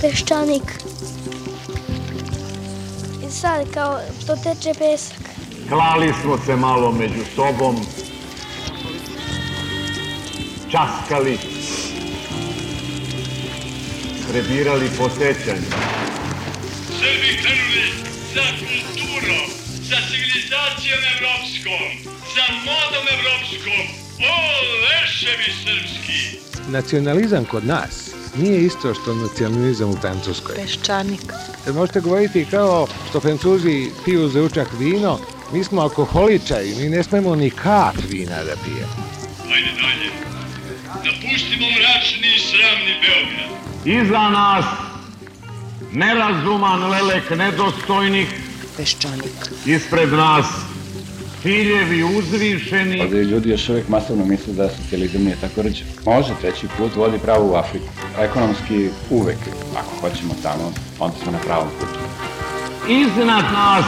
peščanik. I sad kao to teče pesak. Klali smo se malo među sobom, časkali, prebirali po sećanju. Srbi krenuli za kulturom, za civilizacijom evropskom, za modom evropskom. O, leševi srpski! Nacionalizam kod nas nije isto što nacionalizam u Francuskoj. Peščanik. Jer možete govoriti kao što Francuzi piju za učak vino, mi smo alkoholičari, mi ne smemo ni kap vina da pijemo. Napustimo mračni i sramni Beograd. Iza nas nerazuman lelek nedostojnih, Peščanik. ispred nas ciljevi uzvišeni, Ovdje ljudi još uvijek masovno misle da socijalizam nije tako rđe. Može, treći put vodi pravo u Afriku. Ekonomski uvek, ako hoćemo tamo, onda smo na pravom putu. iznad nas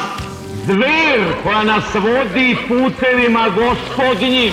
zver koja nas vodi putevima gospodnjim.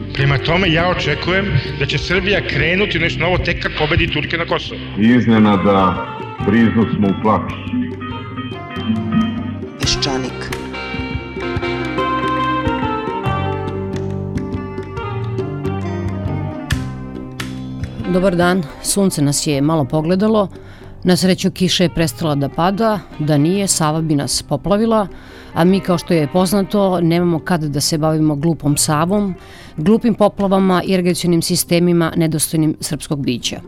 Prema tome, ja očekujem da će Srbija krenuti u nešto novo tek kad pobedi Turke na Kosovo. iznenada briznu smo u plaću. Peščanik. Dobar dan, sunce nas je malo pogledalo, na sreću kiša je prestala da pada, da nije, Sava bi nas poplavila, a mi kao što je poznato nemamo kada da se bavimo glupom Savom, glupim poplavama i irrigacionim sistemima nedostojnim srpskog bića.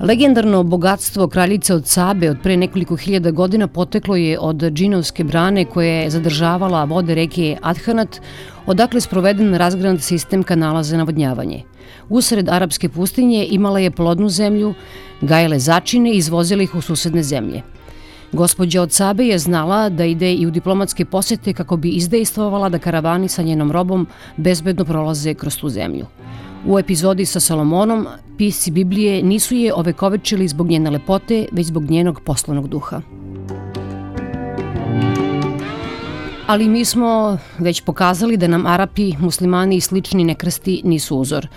Legendarno bogatstvo kraljice od Sabe od pre nekoliko hiljada godina poteklo je od džinovske brane koja je zadržavala vode reke Adhanat, odakle je sproveden razgranat sistem kanala za navodnjavanje. Usred arapske pustinje imala je plodnu zemlju, gajele začine i izvozila ih u susedne zemlje. Gospođa od Sabe je znala da ide i u diplomatske posete kako bi izdejstvovala da karavani sa njenom robom bezbedno prolaze kroz tu zemlju. U epizodi sa Salomonom, pisci Biblije nisu je ovekovečili zbog njene lepote, već zbog njenog poslovnog duha. Ali mi smo već pokazali da nam Arapi, muslimani i slični nekrsti nisu uzor.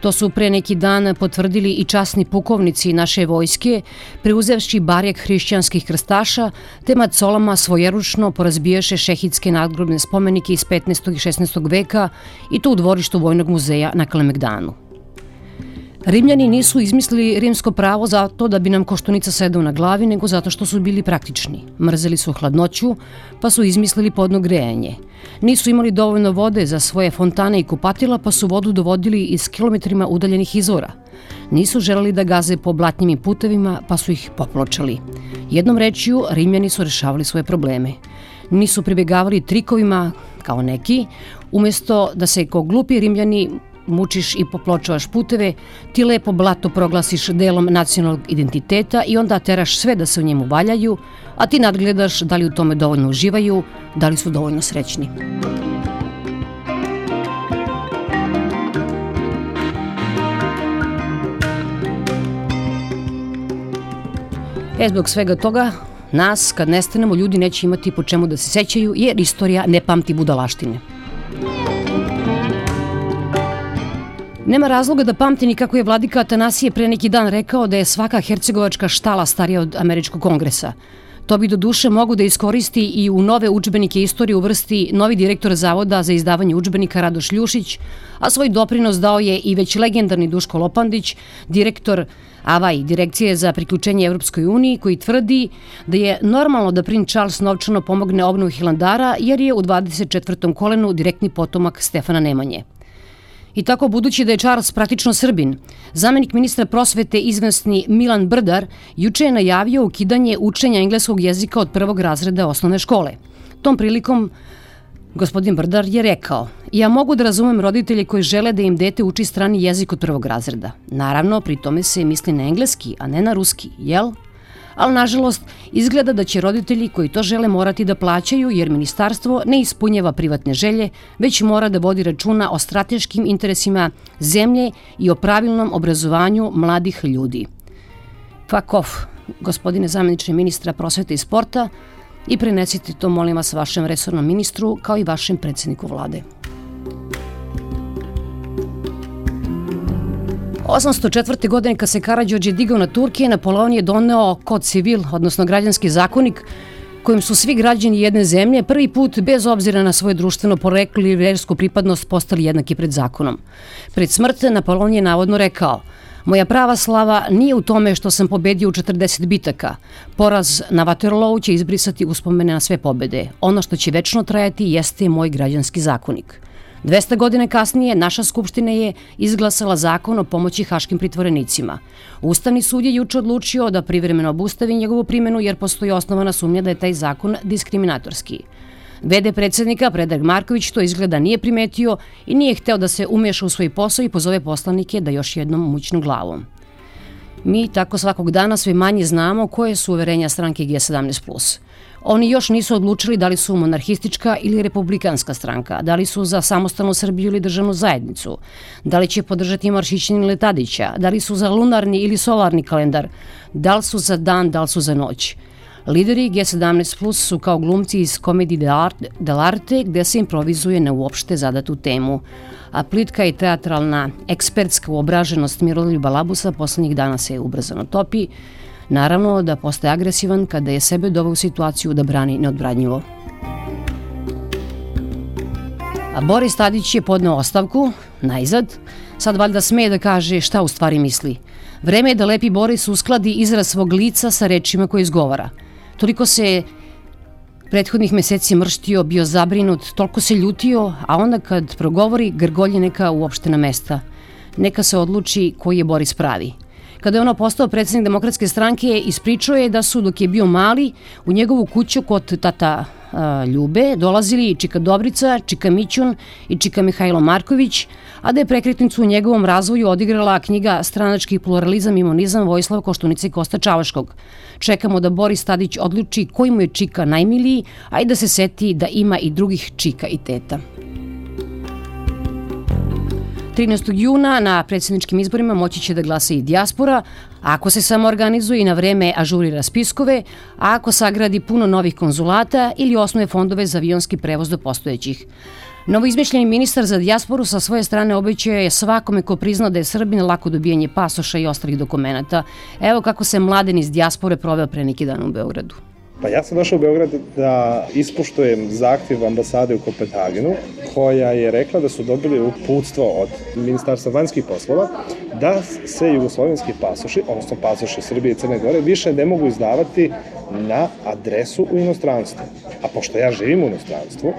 To su pre neki dan potvrdili i časni pukovnici naše vojske, preuzevši barjak hrišćanskih krstaša, te macolama svojeručno porazbijaše šehidske nadgrobne spomenike iz 15. i 16. veka i to u dvorištu Vojnog muzeja na Kalemegdanu. Rimljani nisu izmislili rimsko pravo zato da bi nam koštunica sedao na glavi, nego zato što su bili praktični. Mrzeli su hladnoću, pa su izmislili podno grejanje. Nisu imali dovoljno vode za svoje fontane i kupatila, pa su vodu dovodili iz kilometrima udaljenih izvora. Nisu želeli da gaze po blatnjim putevima, pa su ih popločali. Jednom rečju, Rimljani su rešavali svoje probleme. Nisu pribjegavali trikovima, kao neki, umesto da se ko glupi Rimljani mučiš i popločavaš puteve, ti lepo blato proglasiš delom nacionalnog identiteta i onda teraš sve da se u njemu valjaju, a ti nadgledaš da li u tome dovoljno uživaju, da li su dovoljno srećni. E, zbog svega toga, nas, kad nestanemo, ljudi neće imati po čemu da se sećaju, jer istorija ne pamti budalaštine. Nema razloga da pamti ni kako je vladika Atanasije pre neki dan rekao da je svaka hercegovačka štala starija od američkog kongresa. To bi do duše mogu da iskoristi i u nove učbenike istorije uvrsti novi direktor Zavoda za izdavanje učbenika Radoš Ljušić, a svoj doprinos dao je i već legendarni Duško Lopandić, direktor Avaj, Direkcije za priključenje Evropskoj uniji, koji tvrdi da je normalno da princ Charles novčano pomogne obnovu Hilandara jer je u 24. kolenu direktni potomak Stefana Nemanje. I tako, budući da je Charles praktično Srbin, zamenik ministra prosvete izvesni Milan Brdar juče je najavio ukidanje učenja engleskog jezika od prvog razreda osnovne škole. Tom prilikom Gospodin Brdar je rekao, ja mogu da razumem roditelje koji žele da im dete uči strani jezik od prvog razreda. Naravno, pri tome se misli na engleski, a ne na ruski, jel? Ali, nažalost, izgleda da će roditelji koji to žele morati da plaćaju jer ministarstvo ne ispunjava privatne želje, već mora da vodi računa o strateškim interesima zemlje i o pravilnom obrazovanju mladih ljudi. Fuck off, gospodine zamenični ministra prosvete i sporta, i prenesite to, molim vas, vašem resornom ministru kao i vašem predsedniku vlade. 804. godine kad se Karadžođe digao na Turke, Napoleon je doneo kod civil, odnosno građanski zakonik, kojim su svi građani jedne zemlje prvi put, bez obzira na svoje društveno poreklo ili versku pripadnost, postali jednaki pred zakonom. Pred smrt Napoleon je navodno rekao – Moja prava slava nije u tome što sam pobedio u 40 bitaka. Poraz na Waterloo će izbrisati uspomene na sve pobede. Ono što će večno trajati jeste moj građanski zakonik. 200 godine kasnije naša skupština je izglasala zakon o pomoći haškim pritvorenicima. Ustavni sud je juče odlučio da privremeno obustavi njegovu primenu jer postoji osnovana sumnja da je taj zakon diskriminatorski. VD predsednika Predrag Marković to izgleda nije primetio i nije hteo da se umeša u svoj posao i pozove poslanike da još jednom mućnu glavom. Mi tako svakog dana sve manje znamo koje su uverenja stranke G17+. Oni još nisu odlučili da li su monarhistička ili republikanska stranka, da li su za samostalnu Srbiju ili državnu zajednicu, da li će podržati Maršićin ili Tadića, da li su za lunarni ili solarni kalendar, da li su za dan, da li su za noć. Lideri G17 Plus su kao glumci iz komedije dell'arte gde se improvizuje na uopšte zadatu temu. A plitka i teatralna ekspertska uobraženost Miroljuba Labusa poslednjih dana se ubrzano topi, naravno da postaje agresivan kada je sebe dovao u situaciju da brani neodbranjivo. A Boris Tadić je podneo ostavku, najzad, sad valjda sme da kaže šta u stvari misli. Vreme je da lepi Boris uskladi izraz svog lica sa rečima koje izgovara – Toliko se prethodnih meseci mrštio, bio zabrinut, toliko se ljutio, a onda kad progovori, grgolje neka uopštena mesta. Neka se odluči koji je Boris pravi. Kada je ono postao predsednik demokratske stranke, ispričao je da su, dok je bio mali, u njegovu kuću kod tata Ljube dolazili Čika Dobrica, Čika Mićun i Čika Mihajlo Marković, a da je prekretnicu u njegovom razvoju odigrala knjiga Stranački pluralizam i imunizam Vojislava Koštunica i Kosta Čavaškog. Čekamo da Boris Tadić odluči koji mu je Čika najmiliji, a i da se seti da ima i drugih Čika i teta. 13. juna na predsjedničkim izborima moći će da glasa i dijaspora, ako se samo organizuje i na vreme ažurira spiskove, ako sagradi puno novih konzulata ili osnuje fondove za avionski prevoz do postojećih. Novoizmišljeni ministar za dijasporu sa svoje strane obećao je svakome ko prizna da je Srbin lako dobijanje pasoša i ostalih dokumenta. Evo kako se mladen iz dijaspore proveo pre neki dan u Beogradu. Pa ja sam došao u Beograd da ispuštujem zahtjev ambasade u Kopenhagenu, koja je rekla da su dobili uputstvo od Ministarstva vanjskih poslova da se jugoslovenski pasoši, odnosno pasoši Srbije i Crne Gore, više ne mogu izdavati na adresu u inostranstvu. A pošto ja živim u inostranstvu,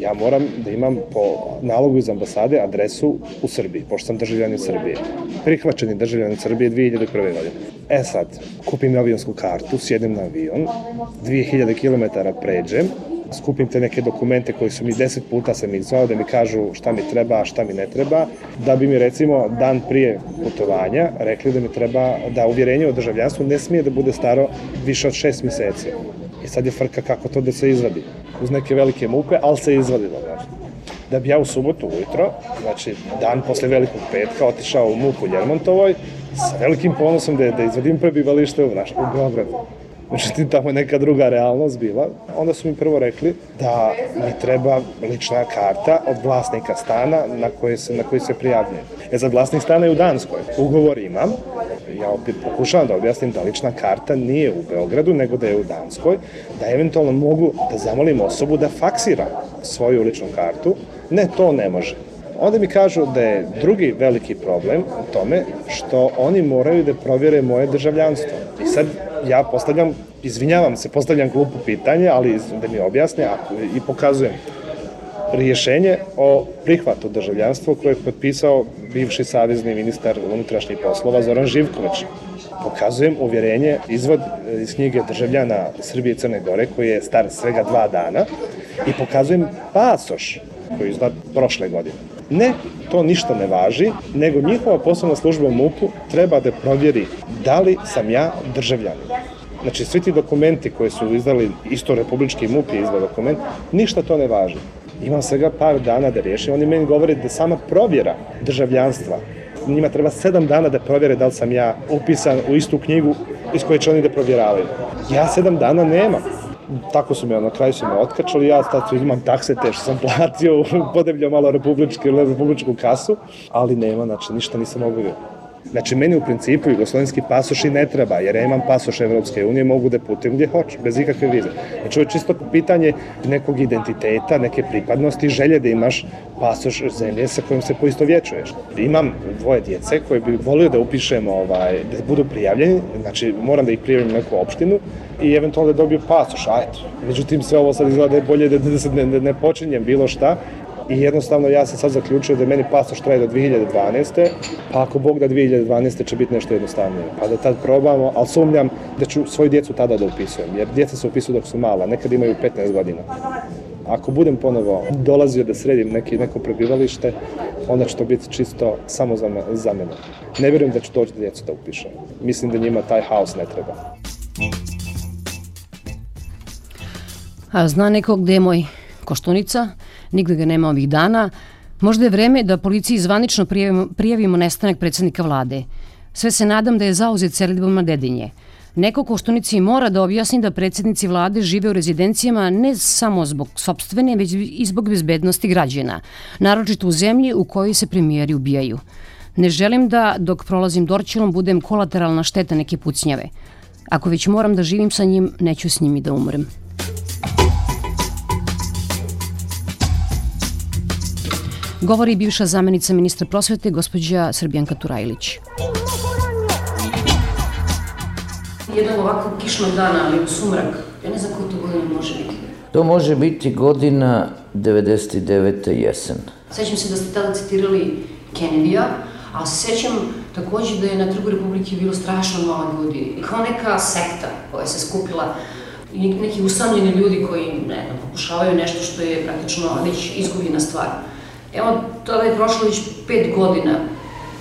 ja moram da imam po nalogu iz ambasade adresu u Srbiji, pošto sam državljanin Srbije. Prihvaćeni državljanin Srbije 2001. godine. E sad, kupim avionsku kartu, sjedem na avion, 2000 km pređem, skupim te neke dokumente koji su mi deset puta sam ih zvao da mi kažu šta mi treba, šta mi ne treba, da bi mi recimo dan prije putovanja rekli da mi treba da uvjerenje o državljanstvu ne smije da bude staro više od šest meseci. I sad je frka kako to da se izvadi. Uz neke velike muke, ali se izvadilo. Znači. Da bi ja u subotu ujutro, znači dan posle velikog petka, otišao u MUP u Ljermontovoj, sa velikim ponosom da, da izvadim prebivalište u, naš, u Beogradu. Međutim, tamo je neka druga realnost bila. Onda su mi prvo rekli da mi treba lična karta od vlasnika stana na koji se, na koji se prijavljuje. E, za vlasnik stana je u Danskoj. Ugovor imam. Ja opet pokušavam da objasnim da lična karta nije u Beogradu, nego da je u Danskoj. Da eventualno mogu da zamolim osobu da faksira svoju ličnu kartu. Ne, to ne može. Onda mi kažu da je drugi veliki problem u tome što oni moraju da provjere moje državljanstvo. I sad ja postavljam, izvinjavam se, postavljam glupo pitanje, ali da mi objasne i pokazujem rješenje o prihvatu državljanstva koje je potpisao bivši savezni ministar unutrašnjih poslova Zoran Živković. Pokazujem uvjerenje, izvod iz knjige državljana Srbije i Crne Gore koji je star svega dva dana i pokazujem pasoš koji je izdat prošle godine. Ne, to ništa ne važi, nego njihova poslovna služba u MUP-u treba da provjeri da li sam ja državljanin. Znači, svi ti dokumenti koje su izdali, isto republički MUP je izdao dokument, ništa to ne važi. Imam svega par dana da riješim. Oni meni govore da sama provjera državljanstva njima treba sedam dana da provjere da li sam ja upisan u istu knjigu iz koje će oni da provjeravaju. Ja sedam dana nemam. Tako su me, na kraju su me otkačali, ja sad imam takse te što sam platio, podebljao malo republičku, republičku kasu, ali nema, znači ništa nisam mogu Znači, meni u principu jugoslovenski pasoš i ne treba, jer ja imam pasoš Evropske unije, mogu da putujem gdje hoću, bez ikakve vize. Znači, ovo je čisto pitanje nekog identiteta, neke pripadnosti, želje da imaš pasoš zemlje sa kojom se poistovjećuješ. Imam dvoje djece koje bi volio da upišem, ovaj, da budu prijavljeni, znači moram da ih prijavim u neku opštinu i eventualno da dobiju pasoš, ajde. Međutim, sve ovo sad izgleda da je bolje da, da, da, ne, ne počinjem bilo šta, i jednostavno ja sam sad zaključio da meni pasoš traje do 2012. Pa ako Bog da 2012. će biti nešto jednostavnije. Pa da tad probamo, ali sumnjam da ću svoju djecu tada da upisujem. Jer djeca se upisuju dok su mala, nekad imaju 15 godina. Ako budem ponovo dolazio da sredim neki, neko prebivalište, onda će to biti čisto samo za, me, za mene. Ne vjerujem da ću doći da djecu da upišem. Mislim da njima taj haos ne treba. A zna neko gde je moj Koštunica? Nigde ga nema ovih dana, možda je vreme da policiji zvanično prijavimo, prijavimo nestanak predsednika vlade. Sve se nadam da je zauzet selidbom na Dedinje. Neko Koštunici mora da objasni da predsednici vlade žive u rezidencijama ne samo zbog sobstvene, već i zbog bezbednosti građana, naročito u zemlji u kojoj se premijeri ubijaju. Ne želim da, dok prolazim Dorčilom, budem kolateralna šteta neke pucnjave. Ako već moram da živim sa njim, neću s njim i da umrem. Govori bivša zamenica ministra prosvete, gospođa Srbijanka Turajlić. Jednog ovakvog kišnog dana, ali u sumrak, ja ne znam koji to godina može biti. To može biti godina 99. jesen. Sećam se da ste tada citirali Kennedy-a, a se sećam takođe da je na Trgu Republike bilo strašno malo ljudi. Kao neka sekta koja se skupila i neki usamljeni ljudi koji ne, pokušavaju nešto što je praktično već izgubljena stvar. Evo, tada je prošlo već pet godina.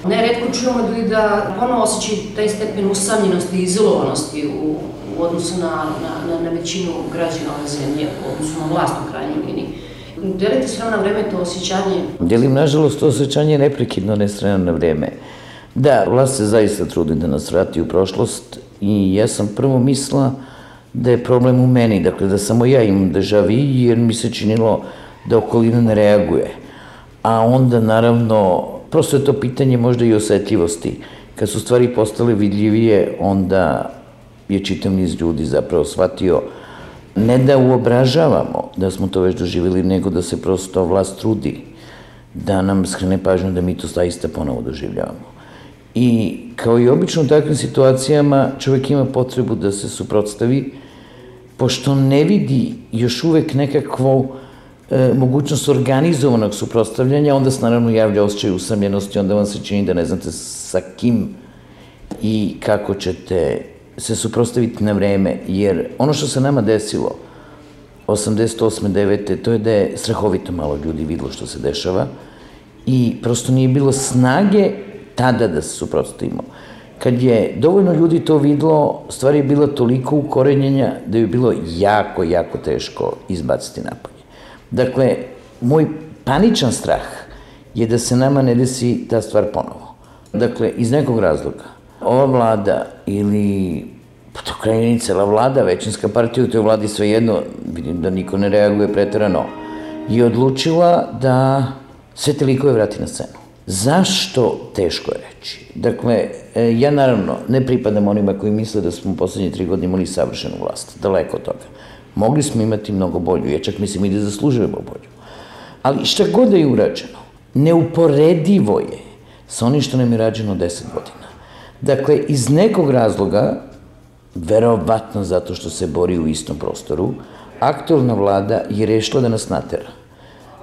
Neredko čujemo ljudi da ponovo osjećaju taj stepen usamljenosti i izolovanosti u, u odnosu na, na, na, na većinu građana ove zemlje, u odnosu na vlast u krajnjoj liniji. Delite s na vreme to osjećanje? Delim, nažalost, to osjećanje neprekidno ne na vreme. Da, vlast se zaista trudi da nas vrati u prošlost i ja sam prvo mislila da je problem u meni, dakle da samo ja imam dežavi jer mi se činilo da okolina ne reaguje a onda naravno, prosto je to pitanje možda i osetljivosti. Kad su stvari postale vidljivije, onda je čitav niz ljudi zapravo shvatio ne da uobražavamo da smo to već doživjeli, nego da se prosto vlast trudi da nam skrene pažnju da mi to zaista ponovo doživljavamo. I kao i obično u takvim situacijama čovjek ima potrebu da se suprotstavi, pošto ne vidi još uvek nekakvo e, mogućnost organizovanog suprostavljanja, onda se naravno javlja osjećaj usamljenosti, onda vam se čini da ne znate sa kim i kako ćete se suprostaviti na vreme, jer ono što se nama desilo 88. 9. to je da je strahovito malo ljudi videlo što se dešava i prosto nije bilo snage tada da se suprotstavimo. Kad je dovoljno ljudi to videlo, stvar je bila toliko ukorenjenja da je bilo jako, jako teško izbaciti napad. Dakle, moj paničan strah je da se nama ne desi ta stvar ponovo. Dakle, iz nekog razloga, ova vlada ili pa to krajnjeni cela vlada, većinska partija u toj vladi svejedno, vidim da niko ne reaguje preterano, je odlučila da sve te likove vrati na scenu. Zašto? Teško je reći. Dakle, e, ja naravno ne pripadam onima koji misle da smo u poslednje tri godine imali savršenu vlast. Daleko od toga. Mogli smo imati mnogo bolju, ja čak mislim i da zaslužujemo bolju. Ali šta god da je urađeno, neuporedivo je sa onim što nam je rađeno 10 godina. Dakle, iz nekog razloga, verovatno zato što se bori u istom prostoru, aktualna vlada je rešila da nas natera.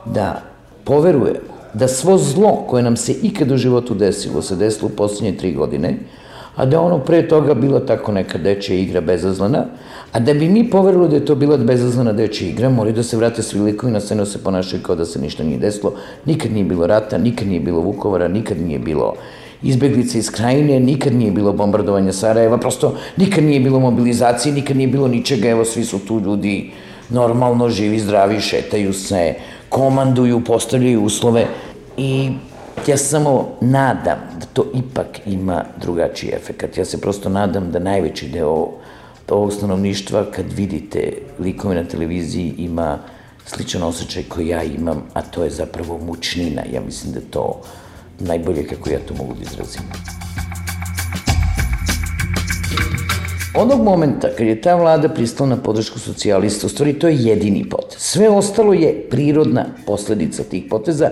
Da poverujemo da svo zlo koje nam se ikad u životu desilo, se desilo u poslednje tri godine, a da ono pre toga bila tako neka dečja igra bezazlana, a da bi mi poverili da je to bila bezazlana dečja igra, moraju da se vrate svi likovi na scenu se ponašaju kao da se ništa nije desilo, nikad nije bilo rata, nikad nije bilo Vukovara, nikad nije bilo izbeglice iz krajine, nikad nije bilo bombardovanja Sarajeva, prosto nikad nije bilo mobilizacije, nikad nije bilo ničega, evo svi su tu ljudi normalno živi, zdravi, šetaju se, komanduju, postavljaju uslove i ja samo nadam da to ipak ima drugačiji efekt. Ja se prosto nadam da najveći deo ovog stanovništva kad vidite likove na televiziji ima sličan osjećaj koji ja imam, a to je zapravo mučnina. Ja mislim da to najbolje kako ja to mogu da izrazim. Onog momenta kad je ta vlada pristala na podršku socijalista, u stvari to je jedini potez. Sve ostalo je prirodna posledica tih poteza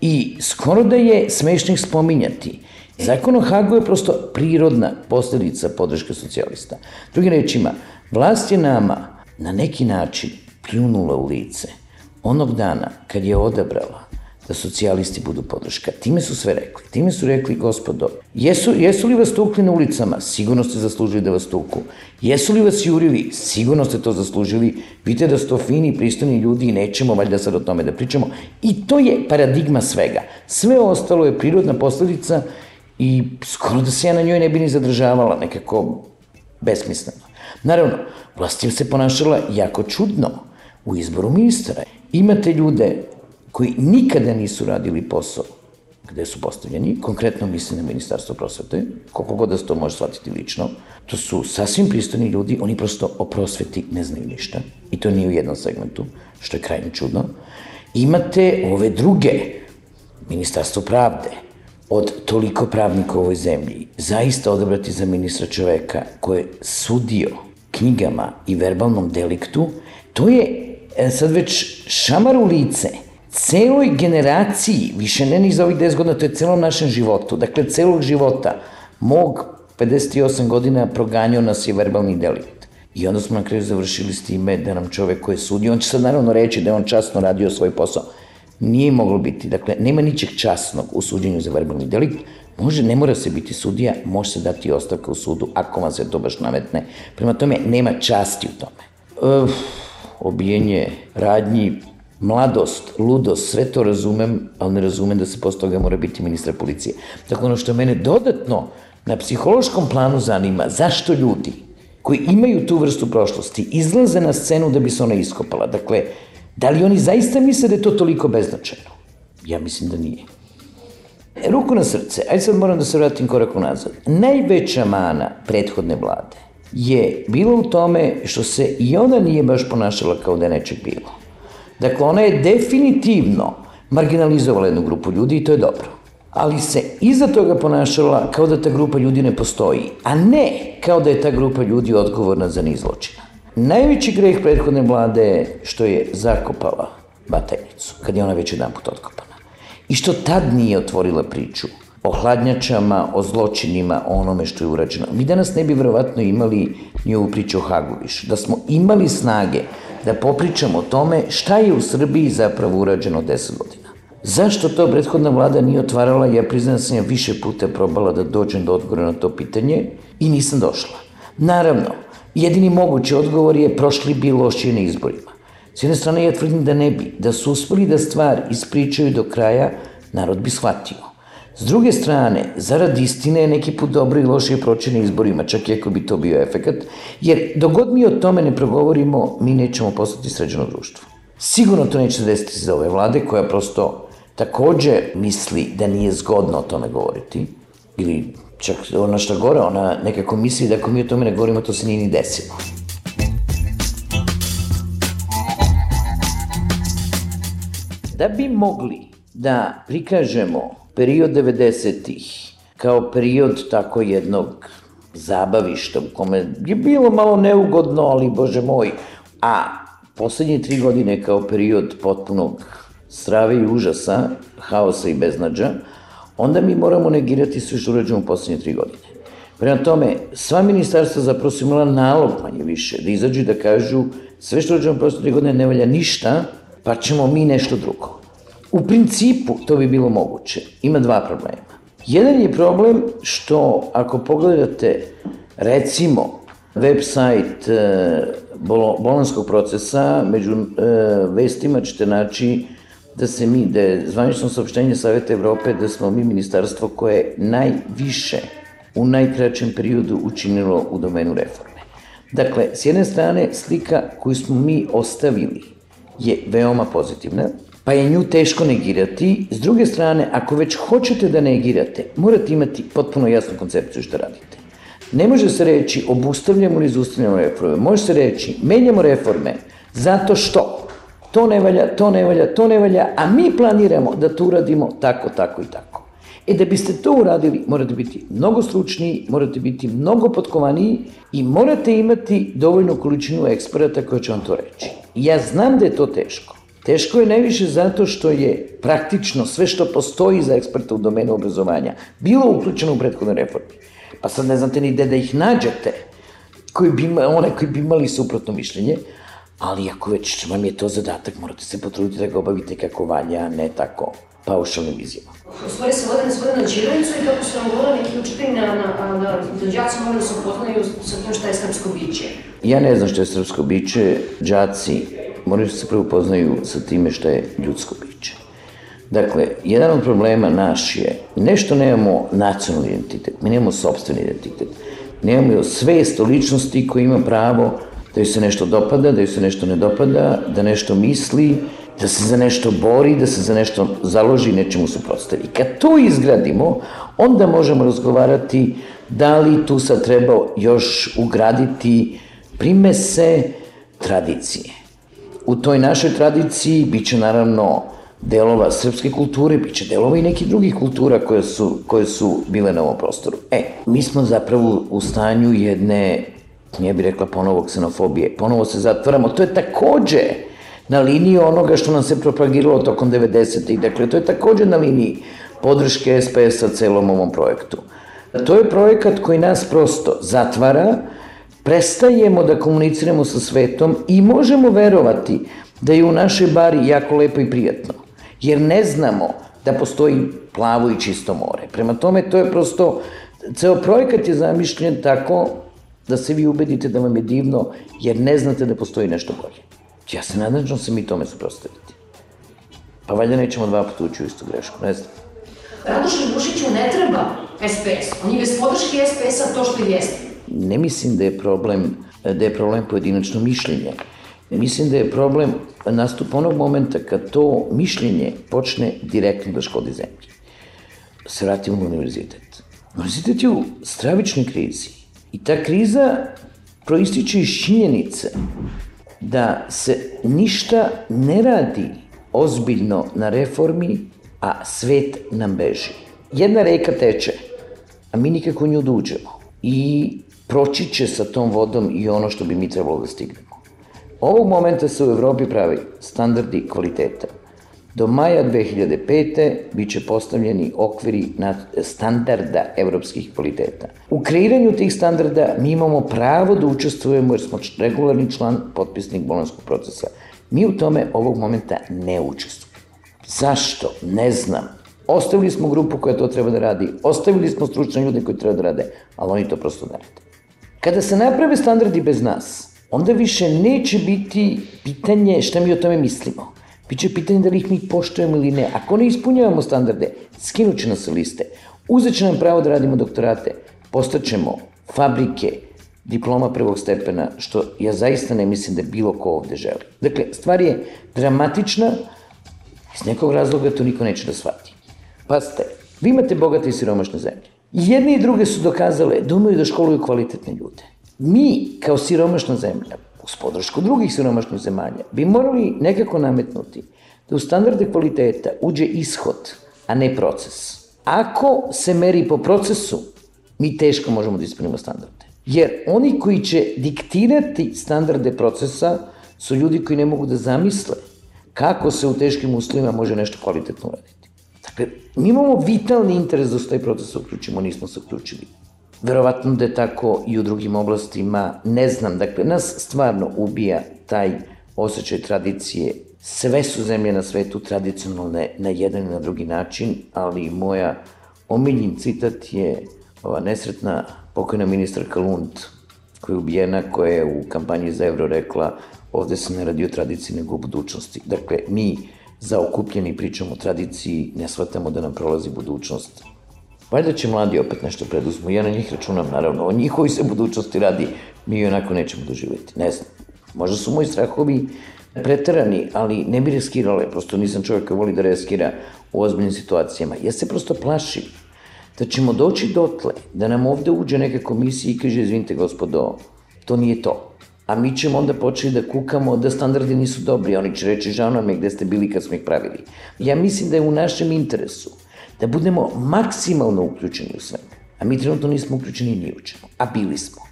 i skoro da je smešnih spominjati. Zakon o Hagu je prosto prirodna posledica podrške socijalista. Drugi rečima, vlast je nama na neki način pljunula u lice onog dana kad je odabrala da socijalisti budu podrška. Time su sve rekli. Time su rekli, gospodo, jesu, jesu li vas tukli na ulicama? Sigurno ste zaslužili da vas tuku. Jesu li vas jurili? Sigurno ste to zaslužili. Vidite da ste fini, pristojni ljudi i nećemo valjda sad o tome da pričamo. I to je paradigma svega. Sve ostalo je prirodna posledica i skoro da se ja na njoj ne bi ni zadržavala, nekako besmisleno. Naravno, vlast je se ponašala jako čudno u izboru ministara. Imate ljude koji nikada nisu radili posao gde su postavljeni, konkretno mislim na Ministarstvo prosvete, koliko god da se to može shvatiti lično, to su sasvim pristojni ljudi, oni prosto o prosveti ne znaju ništa, i to nije u jednom segmentu, što je krajnje čudno. Imate ove druge, Ministarstvo pravde, od toliko pravnika u ovoj zemlji, zaista odabrati za ministra čoveka koje sudio knjigama i verbalnom deliktu, to je e, sad već šamar u lice – celoj generaciji, više ne ni za ovih 10 godina, to je celom našem životu, dakle celog života, mog 58 godina proganjao nas je verbalni delikt. I onda smo na kraju završili s time da nam čovek koji je sudio, on će sad naravno reći da je on časno radio svoj posao. Nije moglo biti, dakle, nema ničeg časnog u suđenju za verbalni delikt, može, ne mora se biti sudija, može se dati ostavka u sudu ako vam se to baš nametne. Prema tome, nema časti u tome. Uf, obijenje radnji, mladost, ludost, sve to razumem, ali ne razumem da se posle toga mora biti ministra policije. Dakle, ono što mene dodatno na psihološkom planu zanima, zašto ljudi koji imaju tu vrstu prošlosti izlaze na scenu da bi se ona iskopala? Dakle, da li oni zaista misle da je to toliko beznačajno? Ja mislim da nije. E, ruku na srce, ajde sad moram da se vratim korak unazad. Najveća mana prethodne vlade je bilo u tome što se i ona nije baš ponašala kao da je nečeg bilo. Dakle, ona je definitivno marginalizovala jednu grupu ljudi i to je dobro. Ali se iza toga ponašala kao da ta grupa ljudi ne postoji, a ne kao da je ta grupa ljudi odgovorna za niz zločina. Najveći greh prethodne vlade je što je zakopala Batajnicu, kad je ona već jedan put otkopana. I što tad nije otvorila priču o hladnjačama, o zločinima, o onome što je urađeno. Mi danas ne bi verovatno imali ni ovu priču o Hagu više. Da smo imali snage da popričamo o tome šta je u Srbiji zapravo urađeno 10 godina. Zašto to prethodna vlada nije otvarala, ja priznam da sam ja više puta probala da dođem do odgovora na to pitanje i nisam došla. Naravno, jedini mogući odgovor je prošli bi lošije na izborima. S jedne strane ja tvrdim da ne bi, da su uspeli da stvar ispričaju do kraja, narod bi shvatio. S druge strane, zarad istine je neki put dobro i lošije proći izborima, čak i ako bi to bio efekat, jer dogod mi o tome ne progovorimo, mi nećemo postati sređeno društvo. Sigurno to neće desiti za ove vlade koja prosto takođe misli da nije zgodno o tome govoriti, ili čak ona šta gore, ona nekako misli da ako mi o tome ne govorimo, to se nije ni desilo. Da bi mogli da prikažemo period 90-ih kao period tako jednog zabavišta u kome je bilo malo neugodno, ali bože moj, a poslednje tri godine kao period potpunog strave i užasa, haosa i beznađa, onda mi moramo negirati sve što urađujemo u poslednje tri godine. Prema tome, sva ministarstva zapravo su imala nalog manje više, da izađu i da kažu sve što urađujemo u poslednje tri godine ne valja ništa, pa ćemo mi nešto drugo. U principu to bi bilo moguće. Ima dva problema. Jedan je problem što ako pogledate recimo website e, bolonskog procesa, među e, vestima ćete naći da se mi, da je zvanično saopštenje Saveta Evrope da smo mi ministarstvo koje najviše u najkraćem periodu učinilo u domenu reforme. Dakle, s jedne strane, slika koju smo mi ostavili je veoma pozitivna, pa je nju teško negirati. S druge strane, ako već hoćete da negirate, morate imati potpuno jasnu koncepciju što radite. Ne može se reći obustavljamo ili zaustavljamo reforme. Može se reći menjamo reforme zato što to ne valja, to ne valja, to ne valja, a mi planiramo da to uradimo tako, tako i tako. E da biste to uradili, morate biti mnogo stručniji, morate biti mnogo potkovaniji i morate imati dovoljnu količinu eksperata koja će vam to reći. Ja znam da je to teško. Teško je najviše zato što je praktično sve što postoji za eksperta u domenu obrazovanja bilo uključeno u prethodne reforme. Pa sad ne znate ni gde da ih nađete, koji bi, one koji bi imali suprotno mišljenje, ali ako već vam je to zadatak, morate se potruditi da ga obavite kako valja, ne tako paušalnim vizijama. U stvari se vode na svoju na Čirilicu i kako su nam govorili neki učitelji na, na, na, da đaci moraju da se upoznaju sa tim šta je srpsko biće. Ja ne znam šta je srpsko biće, đaci moraju da se prvo upoznaju sa time šta je ljudsko biće. Dakle, jedan od problema naš je, nešto nemamo nacionalni identitet, mi nemamo sobstveni identitet, nemamo svest o ličnosti koji ima pravo da joj se nešto dopada, da joj se nešto ne dopada, da nešto misli, da se za nešto bori, da se za nešto založi i nečemu suprotstavi. Kad to izgradimo, onda možemo razgovarati da li tu sad treba još ugraditi primese tradicije. U toj našoj tradiciji biće naravno delova srpske kulture, bit će delova i nekih drugih kultura koje su, koje su bile na ovom prostoru. E, mi smo zapravo u stanju jedne, nije bi rekla ponovo ksenofobije, ponovo se zatvaramo, to je takođe na liniji onoga što nam se propagiralo tokom 90-ih, dakle to je takođe na liniji podrške SPS-a celom ovom projektu. To je projekat koji nas prosto zatvara, prestajemo da komuniciramo sa svetom i možemo verovati da je u našoj bari jako lepo i prijatno jer ne znamo da postoji plavo i čisto more. Prema tome, to je prosto, ceo projekat je zamišljen tako da se vi ubedite da vam je divno, jer ne znate da postoji nešto bolje. Ja se nadam da se mi tome suprostaviti. Pa valjda nećemo dva puta ući u istu grešku, ne znam. Radoš Bušiću ne treba SPS. On je bez podrške SPS-a to što jeste. Ne mislim da je problem, da je problem pojedinačno mišljenje. Mislim da je problem nastup onog momenta kad to mišljenje počne direktno da škodi zemlji. Se vratimo na univerzitet. Univerzitet je u stravičnoj krizi. I ta kriza proističe iz činjenice da se ništa ne radi ozbiljno na reformi, a svet nam beži. Jedna reka teče, a mi nikako nju da uđemo. I proći će sa tom vodom i ono što bi mi trebalo da stignemo. Ovog momenta se u Evropi pravi standardi kvaliteta. Do maja 2005. biće postavljeni okviri standarda evropskih kvaliteta. U kreiranju tih standarda mi imamo pravo da učestvujemo jer smo regularni član, potpisnik bolonskog procesa. Mi u tome ovog momenta ne učestvujemo. Zašto? Ne znam. Ostavili smo grupu koja to treba da radi, ostavili smo stručne ljude koji treba da rade, ali oni to prosto ne rade. Kada se naprave standardi bez nas, onda više neće biti pitanje šta mi o tome mislimo. Biće pitanje da li ih mi poštujemo ili ne. Ako ne ispunjavamo standarde, skinut će nas liste. Uzet će nam pravo da radimo doktorate. Postaćemo fabrike, diploma prvog stepena, što ja zaista ne mislim da bilo ko ovde želi. Dakle, stvar je dramatična, iz nekog razloga to niko neće da shvati. Pazite, vi imate bogate i siromašne zemlje. Jedne i druge su dokazale da umeju da školuju kvalitetne ljude mi kao siromašna zemlja, uz podršku drugih siromašnih zemalja, bi morali nekako nametnuti da u standarde kvaliteta uđe ishod, a ne proces. Ako se meri po procesu, mi teško možemo da ispunimo standarde. Jer oni koji će diktirati standarde procesa su ljudi koji ne mogu da zamisle kako se u teškim uslovima može nešto kvalitetno uraditi. Dakle, mi imamo vitalni interes da se taj proces uključimo, nismo se uključili. Verovatno da je tako i u drugim oblastima, ne znam, dakle, nas stvarno ubija taj osjećaj tradicije. Sve su zemlje na svetu tradicionalne na jedan i na drugi način, ali moja omiljen citat je ova nesretna pokojna ministarka Lund, koja je ubijena, koja je u kampanji za evro rekla ovde se ne radi o tradiciji nego o budućnosti. Dakle, mi zaokupljeni pričamo o tradiciji, ne shvatamo da nam prolazi budućnost. Valjda će mladi opet nešto preduzmu, ja na njih računam, naravno, o njihovi se budućnosti radi, mi onako nećemo doživjeti, ne znam. Možda su moji strahovi preterani, ali ne bi riskirale, prosto nisam čovjek koji voli da riskira u ozbiljnim situacijama. Ja se prosto plašim da ćemo doći dotle, da nam ovde uđe neka komisija i kaže, izvinite gospodo, to nije to. A mi ćemo onda početi da kukamo da standardi nisu dobri, oni će reći, žao nam je gde ste bili kad smo ih pravili. Ja mislim da je u našem interesu da budemo maksimalno uključeni u sve. A mi trenutno nismo uključeni ni u čemu, a bili smo.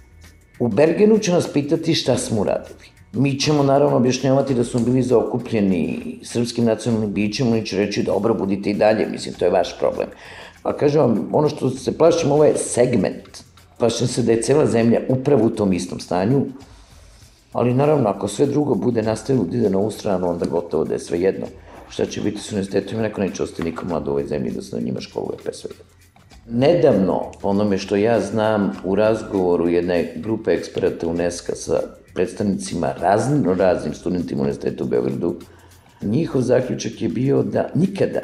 U Bergenu će nas pitati šta smo uradili. Mi ćemo naravno objašnjavati da smo bili zaokupljeni srpskim nacionalnim bićem, oni će reći dobro, budite i dalje, mislim, to je vaš problem. A kažem vam, ono što se plašim, ovo je segment. Plašim se da je cela zemlja upravo u tom istom stanju, ali naravno, ako sve drugo bude nastavilo da ide na ovu stranu, onda gotovo da je sve jedno. Šta će biti s univerzitetom, neko neće ostati nikom mlad u ovoj zemlji da se na njima školuje, pe sve jedno. Nedavno, onome što ja znam, u razgovoru jedne grupe eksperata UNESCO sa predstavnicima raznim, raznim studentima Univerziteta u Beogradu, njihov zaključak je bio da nikada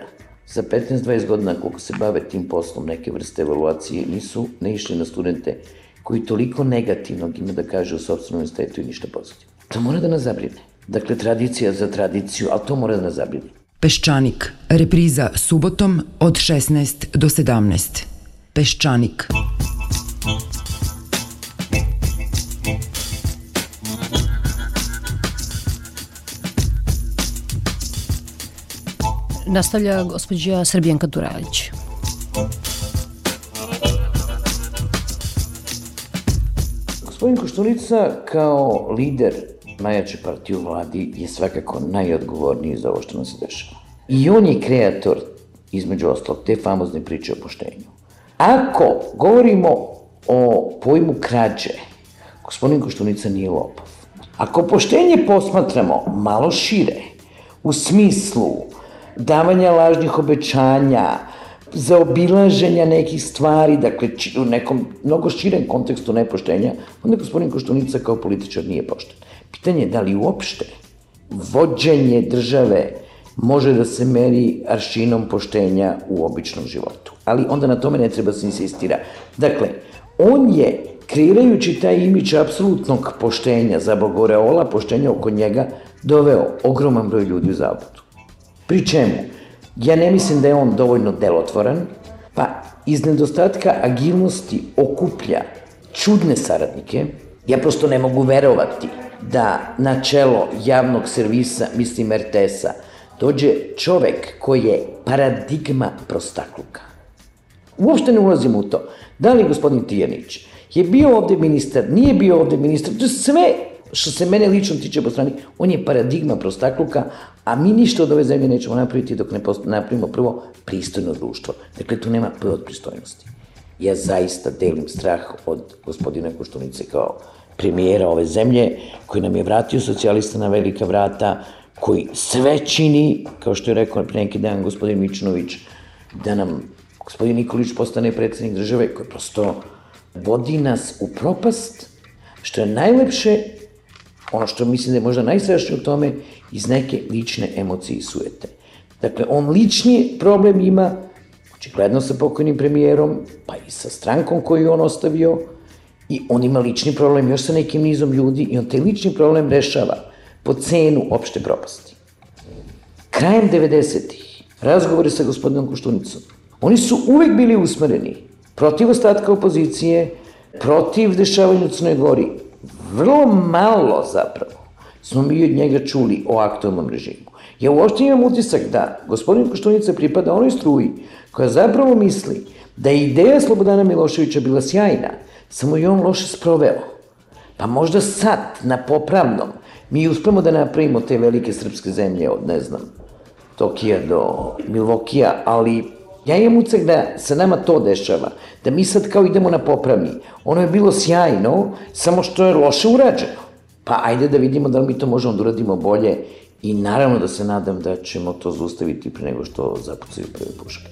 za 15-20 godina koliko se bave tim poslom neke vrste evaluacije nisu ne išli na studente koji toliko negativnog ima da kaže o sobstvenom univerzitetu i ništa pozitivno. To mora da nas zabrine. Dakle, tradicija za tradiciju, ali to mora da nas zabrine. Peščanik, repriza subotom od 16 do 17. Peščanik. Nastavlja gospođa Srbijanka Turalić. Gospodin Koštunica kao lider najjače partije u vladi je svakako najodgovorniji za ovo što nam se dešava. I on je kreator, između ostalog, te famozne priče o poštenju. Ako govorimo o pojmu krađe, gospodin Koštunica nije lopov. Ako poštenje posmatramo malo šire, u smislu davanja lažnih obećanja, zaobilaženja nekih stvari, dakle u nekom mnogo širem kontekstu nepoštenja, onda gospodin Koštunica kao političar nije pošten. Pitanje je da li uopšte vođenje države može da se meri aršinom poštenja u običnom životu. Ali onda na tome ne treba se insistira. Dakle, on je, kreirajući taj imić apsolutnog poštenja za Bogoreola, poštenja oko njega, doveo ogroman broj ljudi u zabudu. Pri čemu? Ja ne mislim da je on dovoljno delotvoran, pa iz nedostatka agilnosti okuplja čudne saradnike, ja prosto ne mogu verovati da na čelo javnog servisa, mislim RTS-a, dođe čovek koji je paradigma prostakluka. Uopšte ne ulazim u to. Da li gospodin Tijanić je bio ovde ministar, nije bio ovde ministar, to je sve što se mene lično tiče po strani, on je paradigma prostakluka, a mi ništa od ove zemlje nećemo napraviti dok ne napravimo prvo pristojno društvo. Dakle, tu nema P od pristojnosti. Ja zaista delim strah od gospodina Koštunice kao premijera ove zemlje, koji nam je vratio socijalista na velika vrata, koji sve čini, kao što je rekao pre neki dan gospodin Mičnović, da nam gospodin Nikolić postane predsednik države, koji prosto vodi nas u propast, što je najlepše, ono što mislim da je možda najstrašnije u tome, iz neke lične emocije i suete. Dakle, on lični problem ima, očigledno sa pokojnim premijerom, pa i sa strankom koju on ostavio, i on ima lični problem još sa nekim nizom ljudi i on taj lični problem rešava po cenu opšte propasti. Krajem 90-ih, razgovori sa gospodinom Koštunicom, oni su uvek bili usmereni protiv ostatka opozicije, protiv dešavanja u Crnoj Gori. Vrlo malo zapravo smo mi od njega čuli o aktualnom režimu. Ja uopšte imam utisak da gospodin Koštunica pripada onoj struji koja zapravo misli da je ideja Slobodana Miloševića bila sjajna, samo je on loše sproveo. Pa možda sad, na popravnom, mi uspemo da napravimo te velike srpske zemlje od, ne znam, Tokija do Milvokija, ali ja imam ucek da se nama to dešava, da mi sad kao idemo na popravni. Ono je bilo sjajno, samo što je loše urađeno. Pa ajde da vidimo da li mi to možemo da uradimo bolje i naravno da se nadam da ćemo to zaustaviti pre nego što zapucaju prve puške.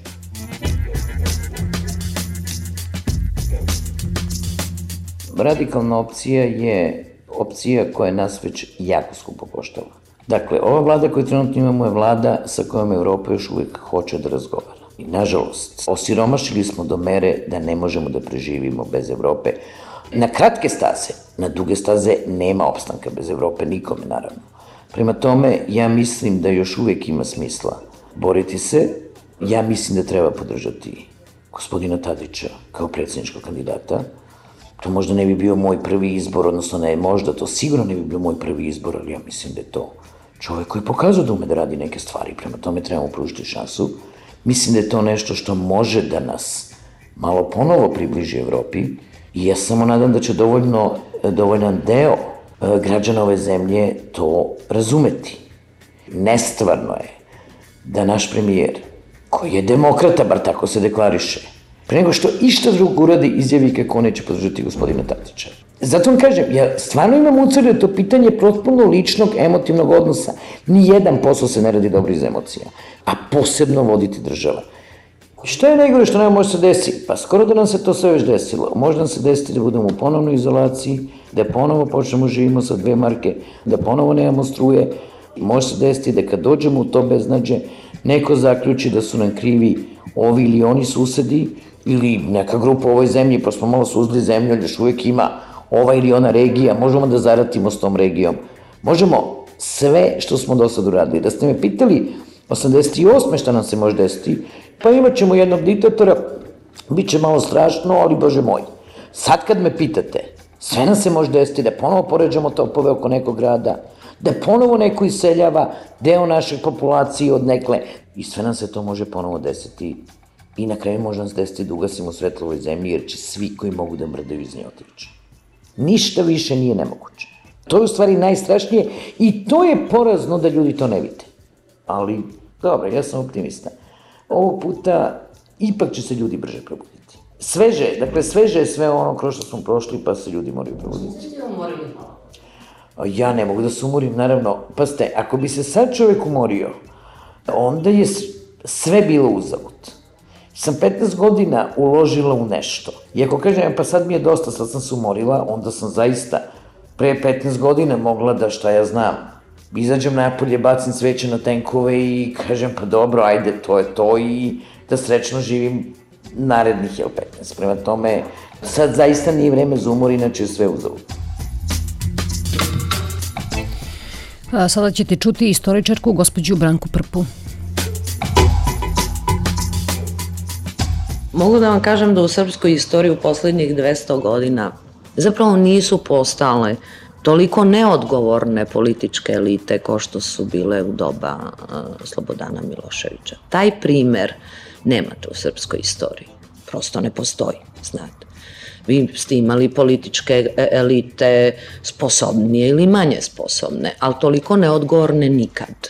Radikalna opcija je opcija koja nas već jako skupo koštala. Dakle, ova vlada koju trenutno imamo je vlada sa kojom Evropa još uvijek hoće da razgovara. I nažalost, osiromašili smo do mere da ne možemo da preživimo bez Evrope. Na kratke staze, na duge staze nema opstanka bez Evrope, nikome naravno. Prema tome, ja mislim da još uvijek ima smisla boriti se. Ja mislim da treba podržati gospodina Tadića kao predsjedničkog kandidata. To možda ne bi bio moj prvi izbor, odnosno ne možda, to sigurno ne bi bio moj prvi izbor, ali ja mislim da je to čovek koji pokazao da ume da radi neke stvari, prema tome trebamo pružiti šansu. Mislim da je to nešto što može da nas malo ponovo približi Evropi i ja samo nadam da će dovoljno, dovoljan deo e, građana ove zemlje to razumeti. Nestvarno je da naš premijer, koji je demokrata, bar tako se deklariše, pre nego što išta drugo uradi, izjavi kako neće podržati gospodina Tatića. Zato vam kažem, ja stvarno imam ucrlje to pitanje protpuno ličnog, emotivnog odnosa. Nijedan posao se ne radi dobro iz emocija, a posebno voditi država. Šta je najgore što nam može se desiti? Pa skoro da nam se to sve već desilo. Može nam se desiti da budemo u ponovnoj izolaciji, da ponovo počnemo živimo sa dve marke, da ponovo nemamo struje. Može se desiti da kad dođemo u to beznađe, neko zaključi da su nam krivi ovi ili oni susedi, ili neka grupa u ovoj zemlji, pa smo malo suzli zemlju, još uvijek ima ova ili ona regija, možemo da zaratimo s tom regijom. Možemo sve što smo do sad uradili. Da ste me pitali 88. šta nam se može desiti, pa imat ćemo jednog diktatora, bit će malo strašno, ali bože moj. Sad kad me pitate, sve nam se može desiti da ponovo poređamo topove oko nekog grada, da ponovo neko iseljava deo naše populacije od nekle, i sve nam se to može ponovo desiti i na kraju može nas desiti da ugasimo svetlo ovoj zemlji, jer će svi koji mogu da mrdaju iz nje otići. Ništa više nije nemoguće. To je u stvari najstrašnije i to je porazno da ljudi to ne vide. Ali, dobro, ja sam optimista. Ovog puta ipak će se ljudi brže probuditi. Sveže, dakle sveže je sve ono kroz što smo prošli, pa se ljudi moraju probuditi. Ja ne mogu da se umorim, naravno. Pa ste, ako bi se sad čovek umorio, onda je sve bilo uzavut sam 15 godina uložila u nešto. I ako kažem, pa sad mi je dosta, sad sam se umorila, onda sam zaista pre 15 godina mogla da šta ja znam, izađem napolje, bacim sveće na tenkove i kažem pa dobro, ajde, to je to i da srećno živim narednih, jel, 15. Prema tome, sad zaista nije vreme za umor, inače je sve uzavu. Sada ćete čuti istoričarku gospođu Branku Prpu. Mogu da vam kažem da u srpskoj istoriji u poslednjih 200 godina zapravo nisu postale toliko neodgovorne političke elite kao što su bile u doba uh, Slobodana Miloševića. Taj primer nemate u srpskoj istoriji. Prosto ne postoji, znate. Vi ste imali političke e, elite sposobnije ili manje sposobne, ali toliko neodgovorne nikad.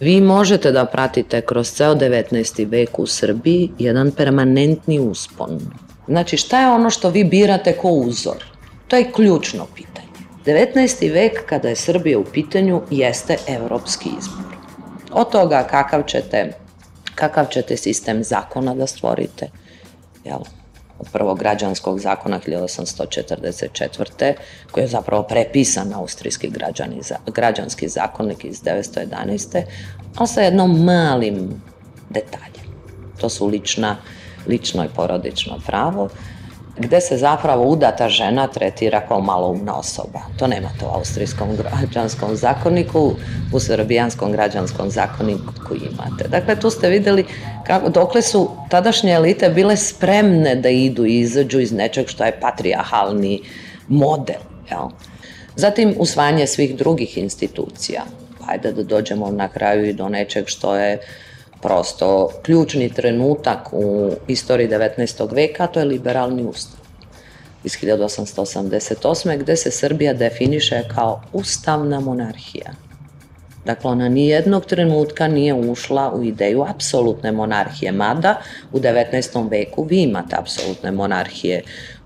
Vi možete da pratite kroz ceo 19. vek u Srbiji jedan permanentni uspon. Znači, šta je ono što vi birate ko uzor? To je ključno pitanje. 19. vek, kada je Srbija u pitanju, jeste evropski izbor. Od toga kakav ćete, kakav ćete sistem zakona da stvorite, jel? od prvog građanskog zakona 1844. koji je zapravo prepisan austrijski građani, građanski zakonik iz 911. ali sa jednom malim detaljem. To su lična, lično i porodično pravo gde se zapravo udata žena tretira kao maloumna osoba. To nema to u austrijskom građanskom zakoniku, u srbijanskom građanskom zakoniku imate. Dakle, tu ste videli kako, dokle su tadašnje elite bile spremne da idu i izađu iz nečeg što je patrijahalni model. Jel? Zatim, usvajanje svih drugih institucija. Hajde da dođemo na kraju i do nečeg što je prosto ključni trenutak u istoriji 19. veka, to je liberalni ustav. iz 1888. gde se Srbija definiše kao ustavna monarhija. Dakle, ona ni jednog trenutka nije ušla u ideju apsolutne monarhije, mada u 19. veku vi imate apsolutne monarhije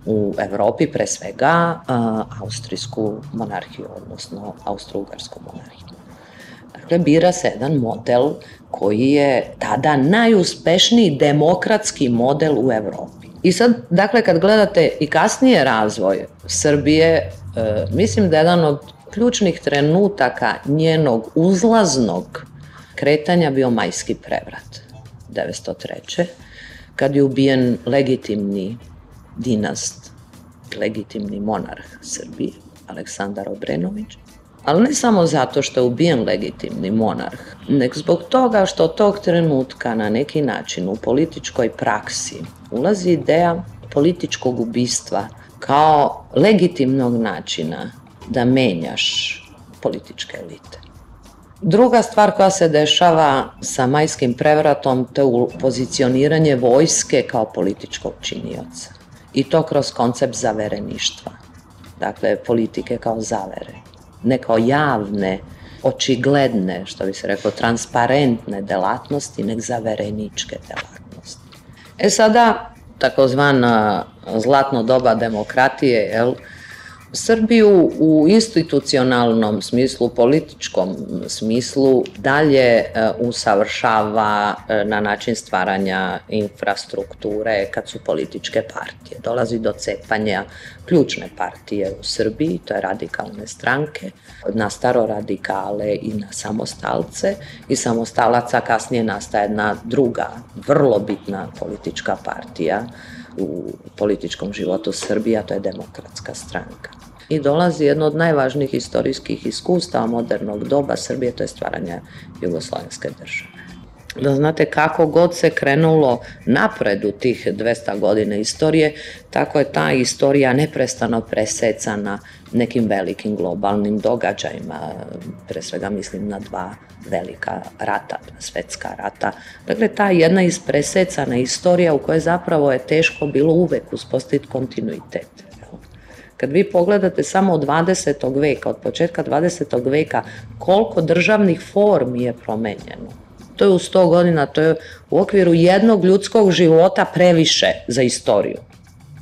u Evropi, pre svega uh, austrijsku monarhiju, odnosno austro-ugarsku monarhiju. Dakle, bira se jedan model koji je tada najuspešniji demokratski model u Evropi. I sad, dakle, kad gledate i kasnije razvoj Srbije, uh, mislim da je jedan od ključnih trenutaka njenog uzlaznog kretanja bio majski prevrat 903. kad je ubijen legitimni dinast, legitimni monarh Srbije, Aleksandar Obrenović, ali ne samo zato što je ubijen legitimni monarh, nek zbog toga što tog trenutka na neki način u političkoj praksi ulazi ideja političkog ubistva kao legitimnog načina da menjaš političke elite. Druga stvar koja se dešava sa majskim prevratom, to je pozicioniranje vojske kao političkog činioca. I to kroz koncept zavereništva. Dakle, politike kao zavere. Ne kao javne, očigledne, što bi se rekao, transparentne delatnosti, nek zavereničke delatnosti. E sada, takozvana zlatno doba demokratije, jel, Srbiju u institucionalnom smislu, političkom smislu dalje e, usavršava e, na način stvaranja infrastrukture kad su političke partije. Dolazi do cepanja ključne partije u Srbiji, to je radikalne stranke, na staroradikale i na samostalce i samostalaca kasnije nastaje jedna druga, vrlo bitna politička partija u političkom životu Srbije, to je demokratska stranka. I dolazi jedno od najvažnijih istorijskih iskustava modernog doba Srbije, to je stvaranje jugoslovenske države. Da znate kako god se krenulo napred u tih 200 godina istorije, tako je ta istorija neprestano presecana nekim velikim globalnim događajima, pre svega mislim na dva velika rata, svetska rata. Dakle, ta jedna ispresecana istorija u kojoj zapravo je teško bilo uvek uspostaviti kontinuitet. Kad vi pogledate samo od 20. veka, od početka 20. veka, koliko državnih formi je promenjeno. To je u 100 godina, to je u okviru jednog ljudskog života previše za istoriju.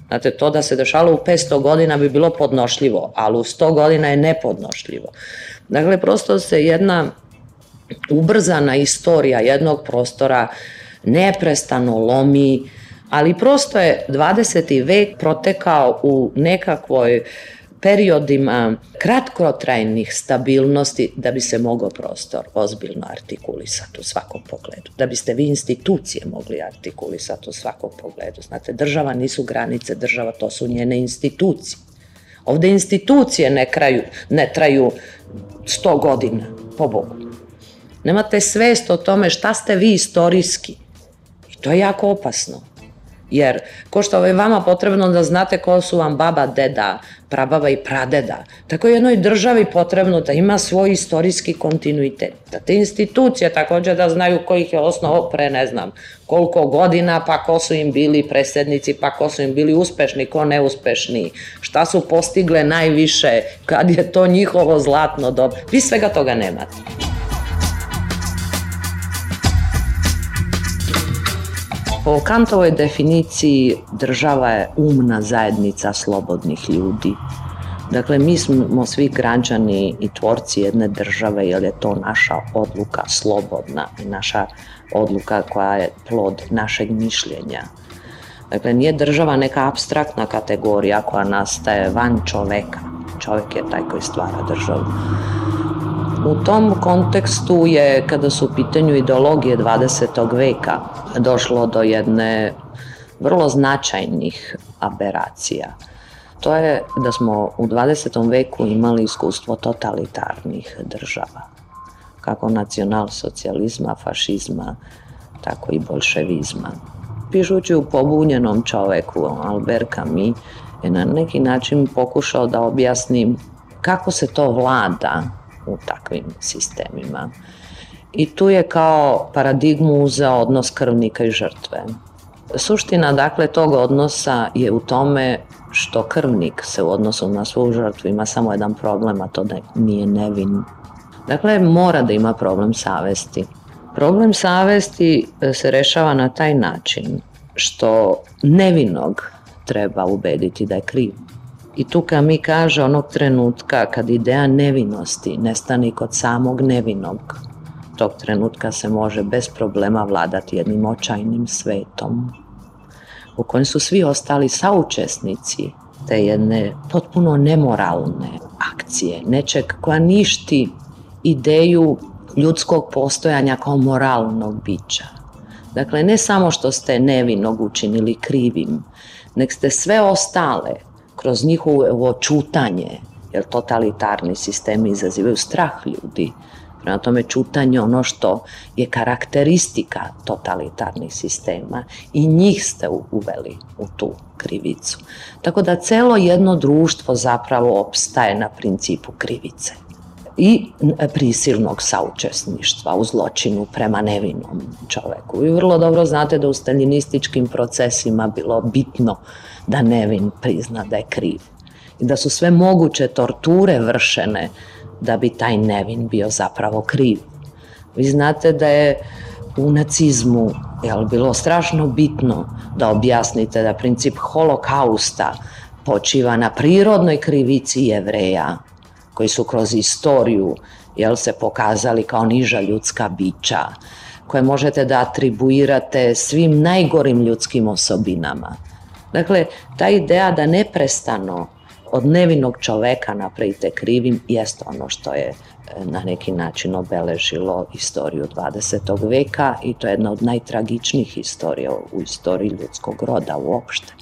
Znate, to da se dešalo u 500 godina bi bilo podnošljivo, ali u 100 godina je nepodnošljivo. Dakle, prosto se jedna ubrzana istorija jednog prostora neprestano lomi, ali prosto je 20. vek protekao u nekakvoj periodima kratkotrajnih stabilnosti da bi se mogao prostor ozbiljno artikulisati u svakom pogledu. Da biste vi institucije mogli artikulisati u svakom pogledu. Znate, država nisu granice, država to su njene institucije. Ovde institucije ne, kraju, ne traju 100 godina, po Bogu. Nemate svest o tome šta ste vi istorijski. I to je jako opasno. Jer, ko što je vama potrebno da znate ko su vam baba, deda, prababa i pradeda, tako je jednoj državi potrebno da ima svoj istorijski kontinuitet. Da te institucije takođe da znaju kojih je osnovo pre, ne znam, koliko godina, pa ko su im bili presednici, pa ko su im bili uspešni, ko neuspešni, šta su postigle najviše, kad je to njihovo zlatno dob. Vi svega toga nemate. Po Kantovoj definiciji država je umna zajednica slobodnih ljudi. Dakle, mi smo svi građani i tvorci jedne države, jer je to naša odluka slobodna i naša odluka koja je plod našeg mišljenja. Dakle, nije država neka abstraktna kategorija koja nastaje van čoveka. Čovek je taj koji stvara državu. U tom kontekstu je, kada su u pitanju ideologije 20. veka, došlo do jedne vrlo značajnih aberacija. To je da smo u 20. veku imali iskustvo totalitarnih država, kako nacionalsocijalizma, fašizma, tako i bolševizma. Pišući u pobunjenom čoveku Albert Camus je na neki način pokušao da objasni kako se to vlada u takvim sistemima. I tu je kao paradigmu uzeo odnos krvnika i žrtve. Suština dakle tog odnosa je u tome što krvnik se u odnosu na svu žrtvu ima samo jedan problem, a to da nije nevin. Dakle, mora da ima problem savesti. Problem savesti e, se rešava na taj način što nevinog treba ubediti da je kriv. I tu kad mi kaže onog trenutka kad ideja nevinosti nestani kod samog nevinog, tog trenutka se može bez problema vladati jednim očajnim svetom u kojem su svi ostali saučesnici te jedne potpuno nemoralne akcije, nečeg koja ništi ideju ljudskog postojanja kao moralnog bića. Dakle, ne samo što ste nevinog učinili krivim, nek ste sve ostale kroz njihovo čutanje, jer totalitarni sistemi izazivaju strah ljudi, Prema tome, čutanje ono što je karakteristika totalitarnih sistema i njih ste uveli u tu krivicu. Tako da celo jedno društvo zapravo opstaje na principu krivice i prisilnog saučesništva u zločinu prema nevinom čoveku. Vi vrlo dobro znate da u staljinističkim procesima bilo bitno da nevin prizna da je kriv i da su sve moguće torture vršene da bi taj nevin bio zapravo kriv. Vi znate da je u nacizmu jel, bilo strašno bitno da objasnite da princip holokausta počiva na prirodnoj krivici jevreja koji su kroz istoriju jel, se pokazali kao niža ljudska bića koje možete da atribuirate svim najgorim ljudskim osobinama. Dakle, ta ideja da neprestano od nevinog čoveka napravite krivim jest ono što je e, na neki način obeležilo istoriju 20. veka i to je jedna od najtragičnijih istorija u istoriji ljudskog roda uopšte.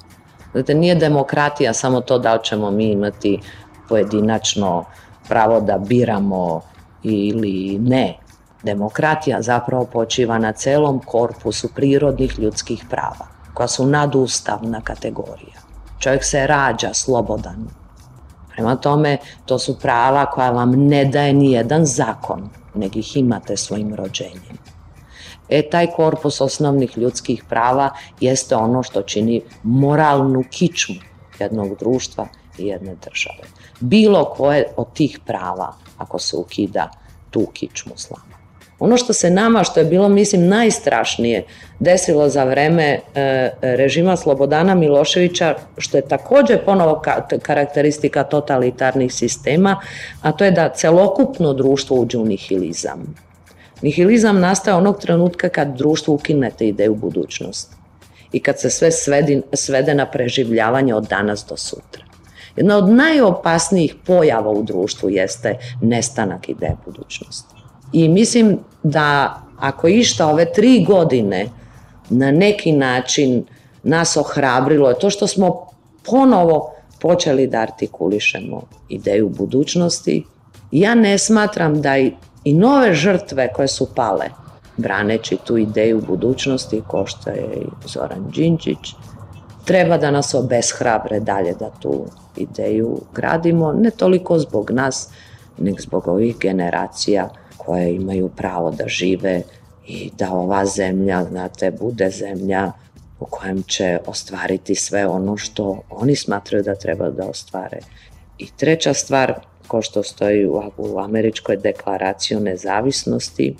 Znate, nije demokratija samo to da li ćemo mi imati pojedinačno pravo da biramo ili ne. Demokratija zapravo počiva na celom korpusu prirodnih ljudskih prava, koja su nadustavna kategorija. Čovjek se rađa slobodan, Prema tome, to su prava koja vam ne daje ni jedan zakon, nego ih imate svojim rođenjem. E, taj korpus osnovnih ljudskih prava jeste ono što čini moralnu kičmu jednog društva i jedne države. Bilo koje od tih prava, ako se ukida, tu kičmu slama. Ono što se nama, što je bilo, mislim, najstrašnije desilo za vreme e, režima Slobodana Miloševića, što je takođe ponovo karakteristika totalitarnih sistema, a to je da celokupno društvo uđe u nihilizam. Nihilizam nastaje onog trenutka kad društvo ukinete ideju budućnosti i kad se sve svedi, svede na preživljavanje od danas do sutra. Jedna od najopasnijih pojava u društvu jeste nestanak ideje budućnosti. I mislim da ako išta ove tri godine na neki način nas ohrabrilo je to što smo ponovo počeli da artikulišemo ideju budućnosti. Ja ne smatram da i, i nove žrtve koje su pale, braneći tu ideju budućnosti, ko što je Zoran Đinđić, treba da nas obeshrabre dalje da tu ideju gradimo, ne toliko zbog nas, nek zbog ovih generacija koje imaju pravo da žive i da ova zemlja, znate, bude zemlja u kojem će ostvariti sve ono što oni smatraju da treba da ostvare. I treća stvar, ko što stoji u, u američkoj deklaraciji o nezavisnosti,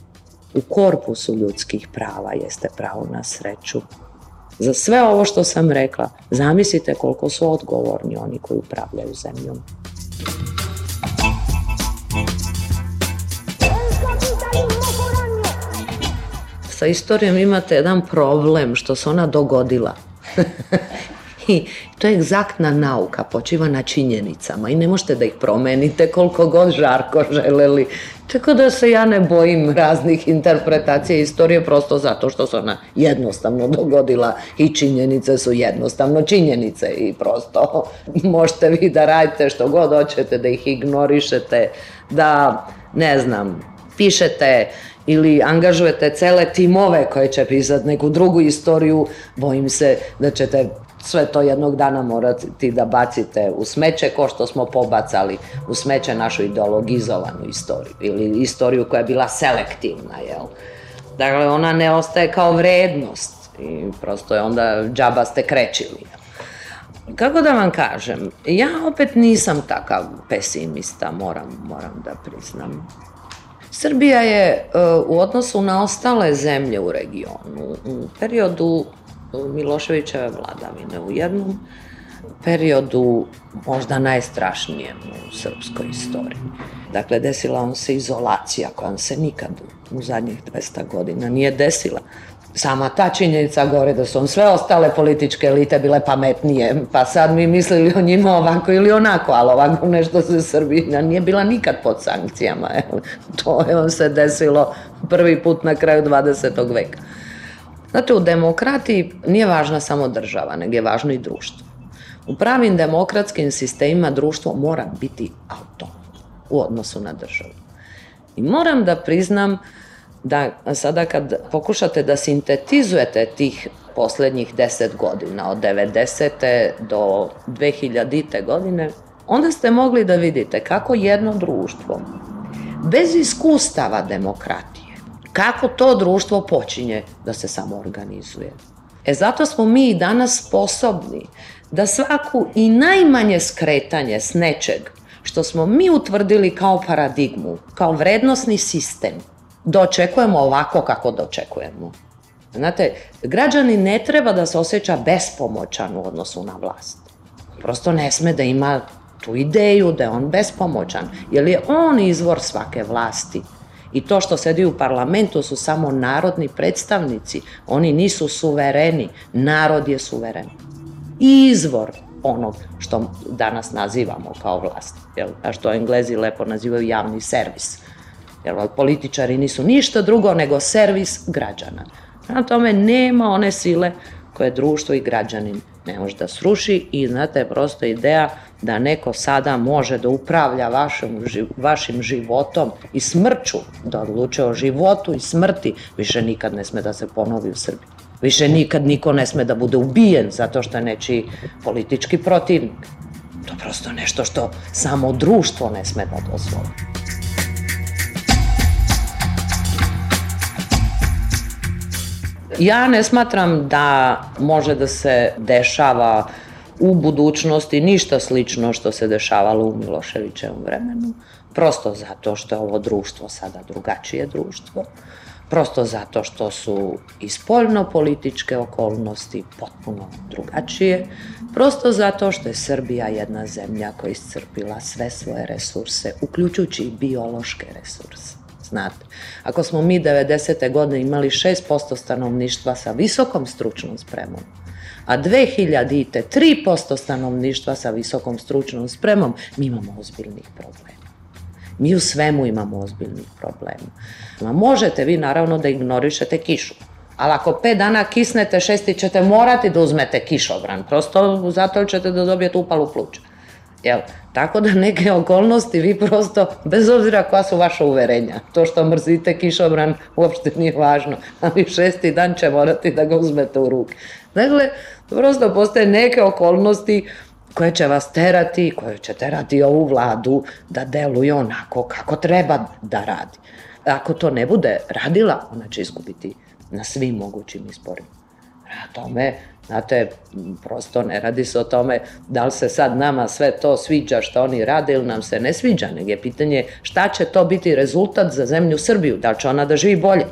u korpusu ljudskih prava jeste pravo na sreću. Za sve ovo što sam rekla, zamislite koliko su odgovorni oni koji upravljaju zemljom. sa istorijom imate jedan problem što se ona dogodila. I to je egzaktna nauka, počiva na činjenicama i ne možete da ih promenite koliko god žarko želeli. Tako da se ja ne bojim raznih interpretacija istorije prosto zato što se ona jednostavno dogodila i činjenice su jednostavno činjenice i prosto možete vi da radite što god hoćete, da ih ignorišete, da ne znam, pišete ili angažujete cele timove koje će pisati neku drugu istoriju, bojim se da ćete sve to jednog dana morati da bacite u smeće, ko što smo pobacali u smeće našu ideologizovanu istoriju ili istoriju koja je bila selektivna, jel? Dakle, ona ne ostaje kao vrednost, i prosto je onda džaba ste krećili. Kako da vam kažem, ja opet nisam takav pesimista, moram, moram da priznam. Srbija je e, u odnosu na ostale zemlje u regionu u periodu Miloševićeve vladavine u jednom periodu možda najstrašnijem u srpskoj istoriji. Dakle, desila on se izolacija koja se nikad u zadnjih 200 godina nije desila. Sama ta činjenica govori da su on sve ostale političke elite bile pametnije, pa sad mi mislili o njima ovako ili onako, ali ovako nešto se Srbina nije bila nikad pod sankcijama. To je on se desilo prvi put na kraju 20. veka. Znate, u demokratiji nije važna samo država, nego je važno i društvo. U pravim demokratskim sistemima društvo mora biti autonomno u odnosu na državu. I moram da priznam da sada kad pokušate da sintetizujete tih poslednjih deset godina, od 90. do 2000. godine, onda ste mogli da vidite kako jedno društvo, bez iskustava demokratije, kako to društvo počinje da se samoorganizuje. E zato smo mi i danas sposobni da svaku i najmanje skretanje s nečeg što smo mi utvrdili kao paradigmu, kao vrednostni sistem, dočekujemo ovako kako dočekujemo. Znate, građani ne treba da se osjeća bespomoćan u odnosu na vlast. Prosto ne sme da ima tu ideju da je on bespomoćan, jer je on izvor svake vlasti. I to što sedi u parlamentu su samo narodni predstavnici, oni nisu suvereni, narod je suveren. Izvor onog što danas nazivamo kao vlast, jel? a što englezi lepo nazivaju javni servis. Jer političari nisu ništa drugo nego servis građana. Na tome nema one sile koje društvo i građanin ne može da sruši i znate, prosto ideja da neko sada može da upravlja vašim, vašim životom i smrću, da odluče o životu i smrti, više nikad ne sme da se ponovi u Srbiji. Više nikad niko ne sme da bude ubijen zato što je nečiji politički protivnik. To je prosto nešto što samo društvo ne sme da dozvoli. Ja ne smatram da može da se dešava u budućnosti ništa slično što se dešavalo u Miloševićevom vremenu, prosto zato što je ovo društvo sada drugačije društvo, prosto zato što su i spoljno-političke okolnosti potpuno drugačije, prosto zato što je Srbija jedna zemlja koja je iscrpila sve svoje resurse, uključujući i biološke resurse znate. Ako smo mi 90. godine imali 6% stanovništva sa visokom stručnom spremom, a 2000. 3% stanovništva sa visokom stručnom spremom, mi imamo ozbiljnih problema. Mi u svemu imamo ozbiljnih problema. Ma možete vi naravno da ignorišete kišu, ali ako pet dana kisnete, šesti ćete morati da uzmete kišobran, prosto zato ćete da dobijete upalu pluća. Jel? Tako da neke okolnosti vi prosto, bez obzira koja su vaša uverenja, to što mrzite kišobran uopšte nije važno, ali šesti dan će morati da ga uzmete u ruke. Dakle, prosto postoje neke okolnosti koje će vas terati, koje će terati ovu vladu da deluje onako kako treba da radi. Ako to ne bude radila, ona će izgubiti na svim mogućim izborima. Na tome, Znate, prosto ne radi se o tome da li se sad nama sve to sviđa što oni rade ili nam se ne sviđa, nego je pitanje šta će to biti rezultat za zemlju Srbiju, da li će ona da živi bolje.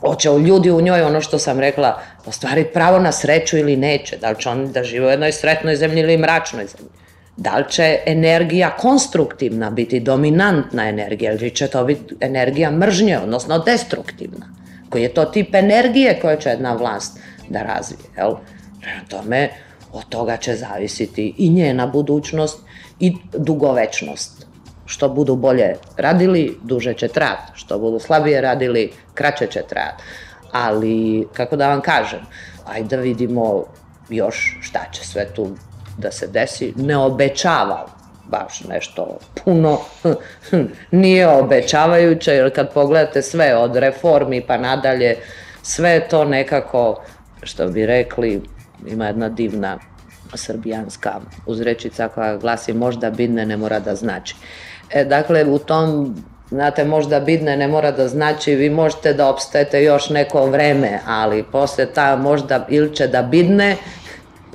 Hoće ljudi u njoj, ono što sam rekla, ostvariti pravo na sreću ili neće, da li će oni da žive u jednoj sretnoj zemlji ili mračnoj zemlji. Da li će energija konstruktivna biti dominantna energija ili će to biti energija mržnje, odnosno destruktivna? Koji je to tip energije koje će jedna vlast da razvije, jel? Prema tome, od toga će zavisiti i njena budućnost i dugovečnost. Što budu bolje radili, duže će trajati. Što budu slabije radili, kraće će trajati. Ali, kako da vam kažem, ajde da vidimo još šta će sve tu da se desi. Ne obećava baš nešto puno, nije obećavajuće, jer kad pogledate sve od reformi pa nadalje, sve to nekako, što bi rekli, ima jedna divna srbijanska uzrečica koja glasi možda bidne ne mora da znači. E, dakle, u tom Znate, možda bidne ne mora da znači vi možete da opstajete još neko vreme, ali posle ta možda ili će da bidne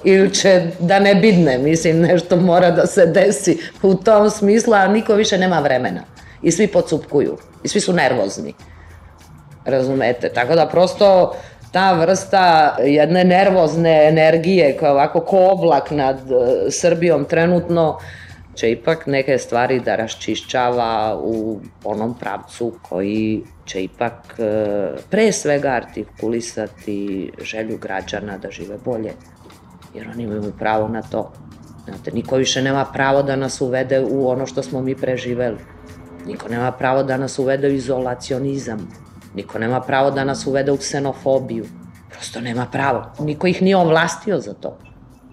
ili će da ne bidne. Mislim, nešto mora da se desi u tom smislu, a niko više nema vremena. I svi pocupkuju. I svi su nervozni. Razumete? Tako da prosto ta vrsta jedne nervozne energije koja je ovako ko oblak nad e, Srbijom trenutno će ipak neke stvari da raščišćava u onom pravcu koji će ipak e, pre svega artikulisati želju građana da žive bolje, jer oni imaju pravo na to. Znate, niko više nema pravo da nas uvede u ono što smo mi preživeli. Niko nema pravo da nas uvede u izolacionizam. Niko nema pravo da nas uvede u ksenofobiju. Prosto nema pravo. Niko ih nije ovlastio za to.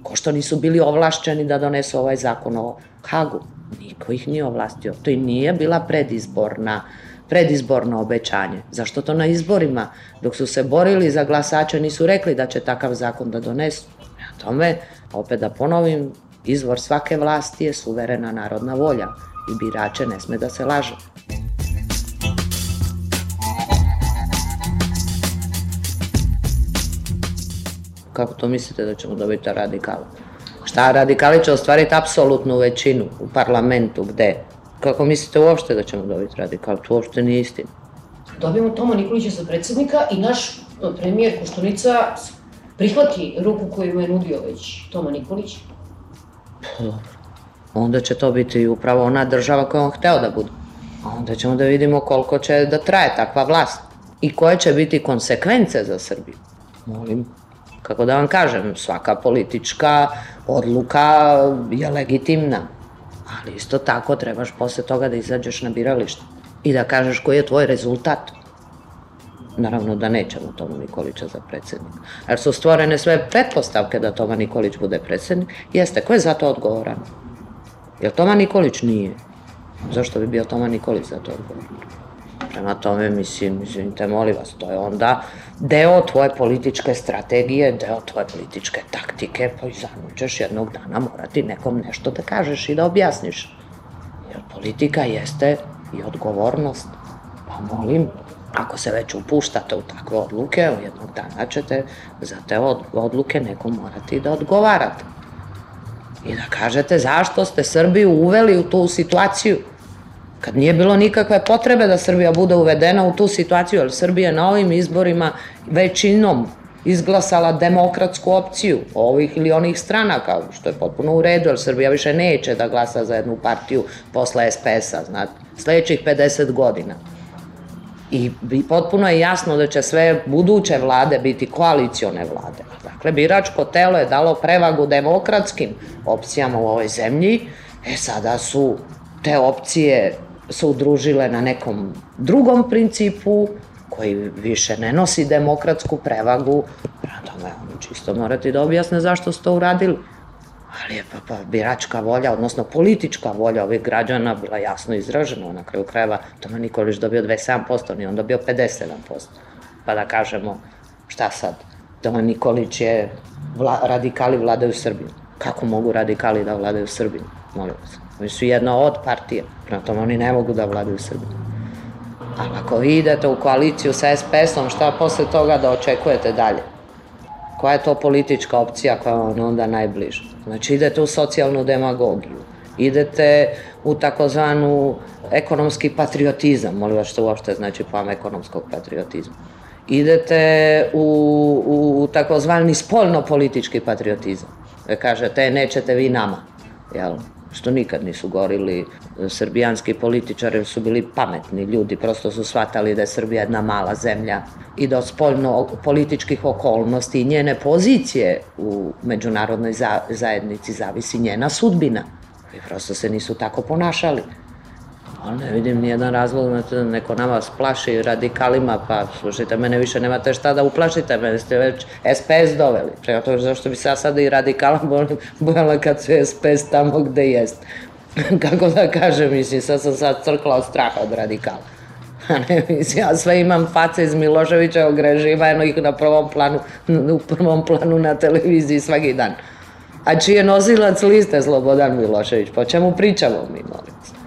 Ko što nisu bili ovlašćeni da donesu ovaj zakon o Hagu. Niko ih nije ovlastio. To i nije bila predizborna predizborno obećanje. Zašto to na izborima, dok su se borili za glasače, nisu rekli da će takav zakon da donesu? Na tome, opet da ponovim, izvor svake vlasti je suverena narodna volja i birače ne sme da se laže. Kako to mislite da ćemo dobiti radikala? Šta radikali će ostvariti apsolutnu većinu u parlamentu, gde? Kako mislite uopšte da ćemo dobiti radikal? To uopšte nije istina. Dobijemo Toma Nikolića za predsednika i naš premijer Koštunica prihvati ruku koju mu je nudio već Toma Nikolić. Pa dobro. Onda će to biti upravo ona država koju on hteo da bude. A onda ćemo da vidimo koliko će da traje takva vlast. I koje će biti konsekvence za Srbiju. Molim, kako da vam kažem, svaka politička odluka je legitimna. Ali isto tako trebaš posle toga da izađeš na biralište i da kažeš koji je tvoj rezultat. Naravno da nećemo Toma Nikolića za predsednika. Jer su stvorene sve pretpostavke da Toma Nikolić bude predsednik. Jeste, ko je za to odgovoran? Jel Toma Nikolić nije? Zašto bi bio Toma Nikolić za to odgovoran? Prema tome, mislim, izvinite, molim vas, to je onda deo tvoje političke strategije, deo tvoje političke taktike, pa i zanu ćeš jednog dana morati nekom nešto da kažeš i da objasniš. Jer politika jeste i odgovornost. Pa molim, ako se već upuštate u takve odluke, jednog dana ćete za te odluke nekom morati da odgovarate. I da kažete zašto ste Srbiju uveli u tu situaciju kad nije bilo nikakve potrebe da Srbija bude uvedena u tu situaciju, jer Srbija na ovim izborima većinom izglasala demokratsku opciju ovih ili onih stranaka, što je potpuno u redu, jer Srbija više neće da glasa za jednu partiju posle SPS-a, znate, sledećih 50 godina. I potpuno je jasno da će sve buduće vlade biti koalicione vlade. Dakle, biračko telo je dalo prevagu demokratskim opcijama u ovoj zemlji, e sada su te opcije se udružile na nekom drugom principu koji više ne nosi demokratsku prevagu, prema tome oni čisto morate da objasne zašto ste to uradili. Ali je pa, pa biračka volja, odnosno politička volja ovih građana bila jasno izražena. Na kraju krajeva Toma Nikolić dobio 27%, ni on dobio 57%. Pa da kažemo, šta sad? Toma Nikolić je, vla, radikali vladaju Srbiju. Kako mogu radikali da vladaju Srbiju? Molim vas. Oni su jedna od partija, prema tome oni ne mogu da vladaju Srbiju. Ali ako vi idete u koaliciju sa SPS-om, šta posle toga da očekujete dalje? Koja je to politička opcija koja vam onda najbliža? Znači idete u socijalnu demagogiju, idete u takozvanu ekonomski patriotizam, molim vas što uopšte znači pojam ekonomskog patriotizma. Idete u, u, u takozvani spoljno-politički patriotizam. Kažete, nećete vi nama, jel? Što nikad nisu gorili srbijanski političari, su bili pametni ljudi, prosto su shvatali da je Srbija jedna mala zemlja i da od spoljno političkih okolnosti i njene pozicije u međunarodnoj zajednici zavisi njena sudbina. I prosto se nisu tako ponašali. Ali ne vidim nijedan razlog da neko nama splaši radikalima, pa slušajte, mene više nemate šta da uplašite, mene ste već SPS doveli. Prema to zašto bi se ja sad i radikala bojala kad su SPS tamo gde jest. Kako da kažem, mislim, sad sam sad crkla od straha od radikala. A ne, mislim, ja sve imam face iz Miloševićevog režima, eno ih na prvom planu, u prvom planu na televiziji svaki dan. A čiji je nosilac liste Slobodan Milošević, po čemu pričamo mi, molim.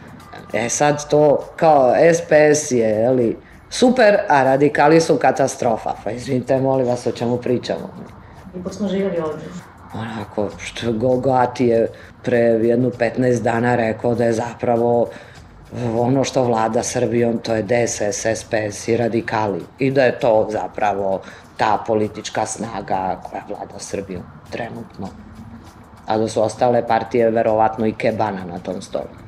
E sad to kao SPS je, ali super, a radikali su katastrofa. Pa izvinite, molim vas o čemu pričamo. Ipak smo živjeli ovdje. Onako, što Gogati je pre jednu 15 dana rekao da je zapravo ono što vlada Srbijom, to je DSS, SPS i radikali. I da je to zapravo ta politička snaga koja vlada Srbijom trenutno. A da su ostale partije verovatno i kebana na tom stolu.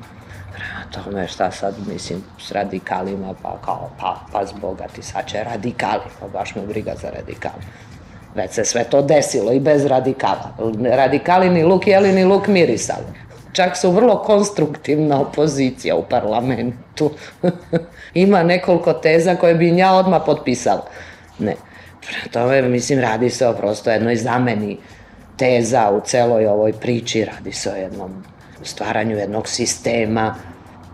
Tome šta sad mislim s radikalima pa kao pa, pa zbogati sad će radikali pa baš me briga za radikali. Već se sve to desilo i bez radikala. Radikali ni luk jeli ni luk mirisali. Čak su vrlo konstruktivna opozicija u parlamentu. Ima nekoliko teza koje bi ja odmah potpisala. Ne. Prema tome, mislim, radi se o prosto jednoj zameni teza u celoj ovoj priči, radi se o jednom stvaranju jednog sistema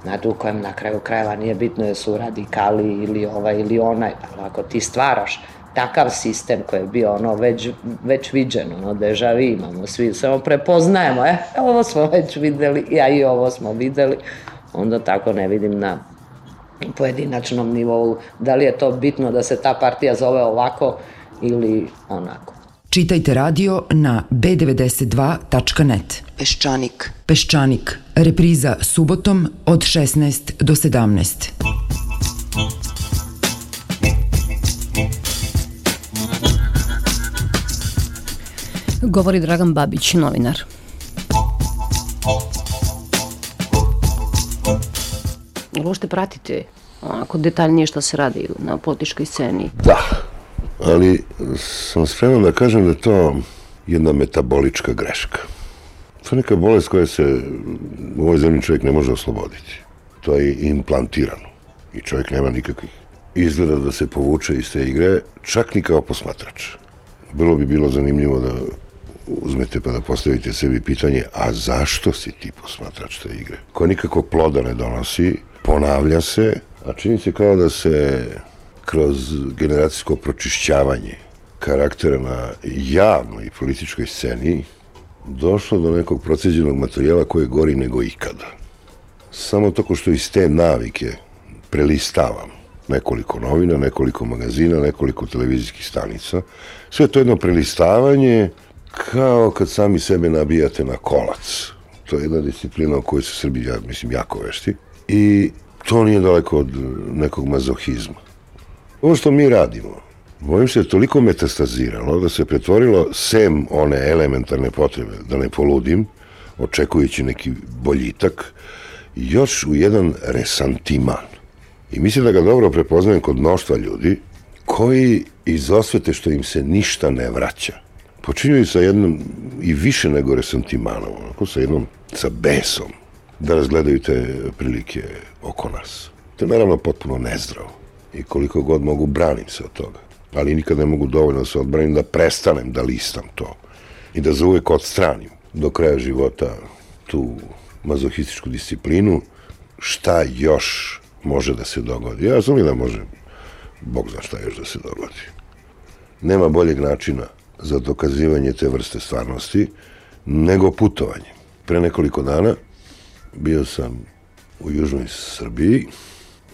znate, u kojem na kraju krajeva nije bitno da su radikali ili ovaj ili onaj, ali ako ti stvaraš takav sistem koji je bio ono već, već viđen, ono dežavi imamo, svi samo prepoznajemo, e, ovo smo već videli, ja i ovo smo videli, onda tako ne vidim na pojedinačnom nivou da li je to bitno da se ta partija zove ovako ili onako. Čitajte radio na b92.net. Peščanik. Peščanik. Repriza subotom od 16 do 17. Govori Dragan Babić, novinar. Možete pratiti onako detaljnije šta se radi na političkoj sceni? Da, ali sam spreman da kažem da je to jedna metabolička greška. To je neka bolest koja se u ovoj zemlji čovjek ne može osloboditi. To je implantirano i čovjek nema nikakvih izgleda da se povuče iz te igre, čak ni kao posmatrač. Bilo bi bilo zanimljivo da uzmete pa da postavite sebi pitanje, a zašto si ti posmatrač te igre? Koja nikakvog ploda ne donosi, ponavlja se, a čini se kao da se kroz generacijsko pročišćavanje karaktera na javnoj i političkoj sceni došlo do nekog proceđenog materijala koje gori nego ikada. Samo toko što iz te navike prelistavam nekoliko novina, nekoliko magazina, nekoliko televizijskih stanica. Sve to jedno prelistavanje kao kad sami sebe nabijate na kolac. To je jedna disciplina u kojoj su Srbi, ja mislim, jako vešti. I to nije daleko od nekog mazohizma. Ovo što mi radimo, bojim se, toliko metastaziralo da se pretvorilo sem one elementarne potrebe, da ne poludim, očekujući neki boljitak, još u jedan resantiman. I mislim da ga dobro prepoznajem kod mnoštva ljudi koji iz osvete što im se ništa ne vraća, počinjuju sa jednom i više nego resantimanom, onako sa jednom, sa besom, da razgledaju te prilike oko nas. To je naravno potpuno nezdravo i koliko god mogu branim se od toga. Ali nikad ne mogu dovoljno da se odbranim da prestanem da listam to i da zauvek odstranim do kraja života tu mazohističku disciplinu šta još može da se dogodi. Ja razumim da može, Bog zna šta još da se dogodi. Nema boljeg načina za dokazivanje te vrste stvarnosti nego putovanje. Pre nekoliko dana bio sam u južnoj Srbiji,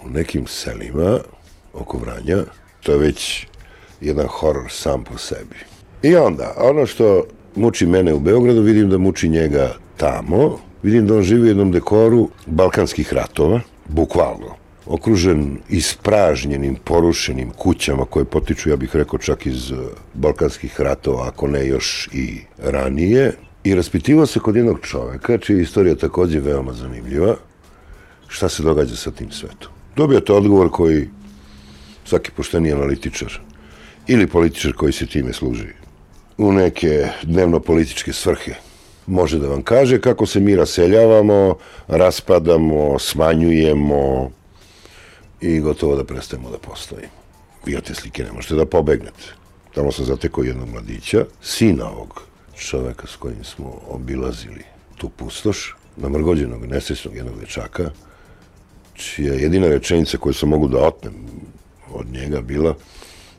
u nekim selima oko Vranja. To je već jedan horor sam po sebi. I onda, ono što muči mene u Beogradu, vidim da muči njega tamo. Vidim da on živi u jednom dekoru balkanskih ratova, bukvalno okružen ispražnjenim, porušenim kućama koje potiču, ja bih rekao, čak iz balkanskih ratova, ako ne još i ranije. I raspitivao se kod jednog čoveka, čija je istorija takođe veoma zanimljiva, šta se događa sa tim svetom. Dobio to odgovor koji svaki pošteni analitičar ili političar koji se time služi u neke dnevno-političke svrhe može da vam kaže kako se mi raseljavamo, raspadamo, smanjujemo i gotovo da prestajemo da postojimo. Vi od te slike ne možete da pobegnete. Tamo sam zatekao jednog mladića, sina ovog čoveka s kojim smo obilazili tu pustoš, namrgođenog, nesrećnog jednog dečaka, čija jedina rečenica koju sam mogu da otmem od njega bila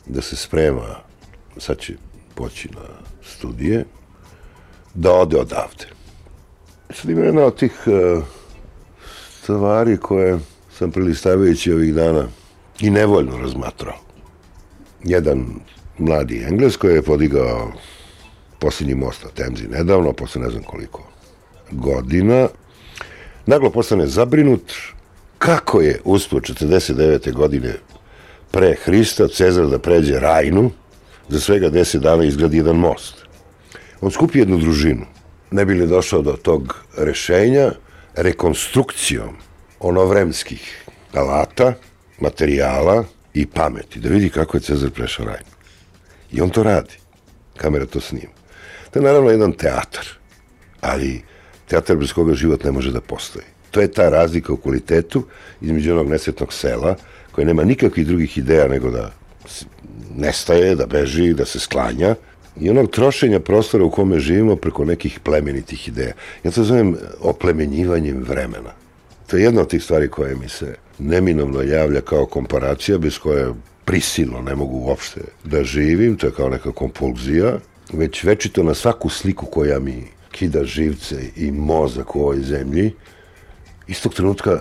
da se sprema, sad će poći na studije, da ode odavde. Sad ima jedna od tih uh, stvari koje sam prilistavajući ovih dana i nevoljno razmatrao. Jedan mladi Engles koji je podigao posljednji most na Temzi nedavno, posle ne znam koliko godina, naglo postane zabrinut kako je uspio 49. godine pre Hrista Cezar da pređe Rajnu, za svega 10 dana izgradi jedan most. On skupi jednu družinu, ne bi li došao do tog rešenja rekonstrukcijom onovremskih alata, materijala i pameti, da vidi kako je Cezar prešao Rajnu. I on to radi. Kamera to snima. To je naravno jedan teatar, ali teatar bez koga život ne može da postoji. To je ta razlika u kvalitetu između onog nesretnog sela, koje nema nikakvih drugih ideja nego da nestaje, da beži, da se sklanja, i onog trošenja prostora u kome živimo preko nekih plemenitih ideja. Ja to zovem oplemenjivanjem vremena. To je jedna od tih stvari koje mi se neminovno javlja kao komparacija, bez koje prisilno ne mogu uopšte da živim, to je kao neka kompulzija, već večito na svaku sliku koja mi kida živce i mozak u ovoj zemlji, istog trenutka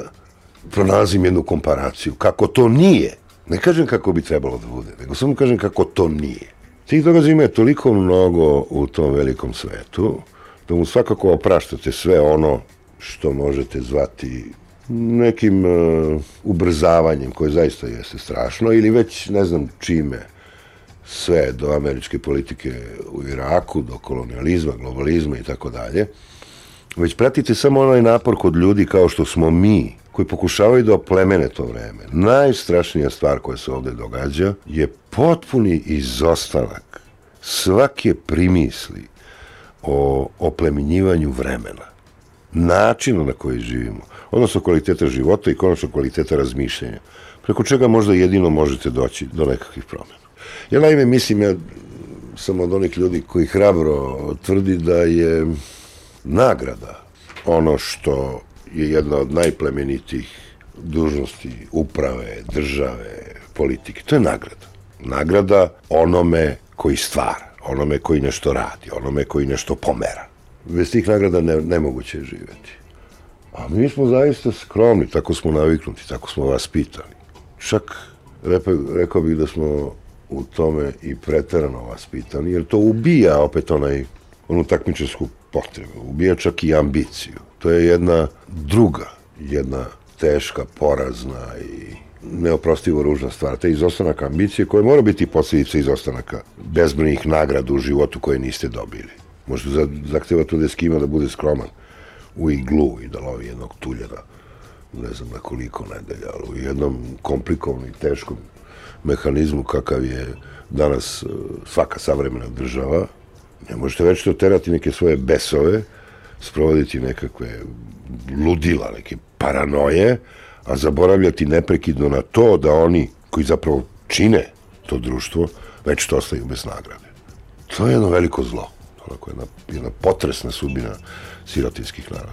pronalazim jednu komparaciju. Kako to nije, ne kažem kako bi trebalo da bude, nego samo kažem kako to nije. Tih događaja ima toliko mnogo u tom velikom svetu, da mu svakako opraštate sve ono što možete zvati nekim uh, ubrzavanjem, koje zaista jeste strašno, ili već ne znam čime, sve do američke politike u Iraku, do kolonializma, globalizma i tako dalje, već pratite samo onaj napor kod ljudi kao što smo mi, koji pokušavaju da oplemene to vreme. Najstrašnija stvar koja se ovde događa je potpuni izostanak svake primisli o oplemenjivanju vremena, načinu na koji živimo, odnosno kvaliteta života i konačno kvaliteta razmišljanja, preko čega možda jedino možete doći do nekakvih promjena. Ja naime mislim, ja sam od onih ljudi koji hrabro tvrdi da je nagrada ono što je jedna od najplemenitih dužnosti uprave, države, politike. To je nagrada. Nagrada onome koji stvara, onome koji nešto radi, onome koji nešto pomera. Bez tih nagrada ne, nemoguće je živeti. A mi smo zaista skromni, tako smo naviknuti, tako smo vas pitali. Čak rekao bih da smo u tome i preterano vas pitali, jer to ubija opet onaj, onu takmičarsku potrebu, ubija čak i ambiciju. To je jedna druga, jedna teška, porazna i neoprostivo ružna stvar. Te izostanak ambicije koje mora biti posljedica izostanaka bezbrojnih nagrada u životu koje niste dobili. Možda zahteva tu deskima da bude skroman u iglu i da lovi jednog tuljera ne znam na koliko nedelja, ali u jednom komplikovanom i teškom mehanizmu kakav je danas e, svaka savremena država, ne možete već to terati neke svoje besove, sprovoditi nekakve ludila, neke paranoje, a zaboravljati neprekidno na to da oni koji zapravo čine to društvo, već to ostaju bez nagrade. To je jedno veliko zlo. Onako jedna, jedna potresna sudbina sirotinskih naroda.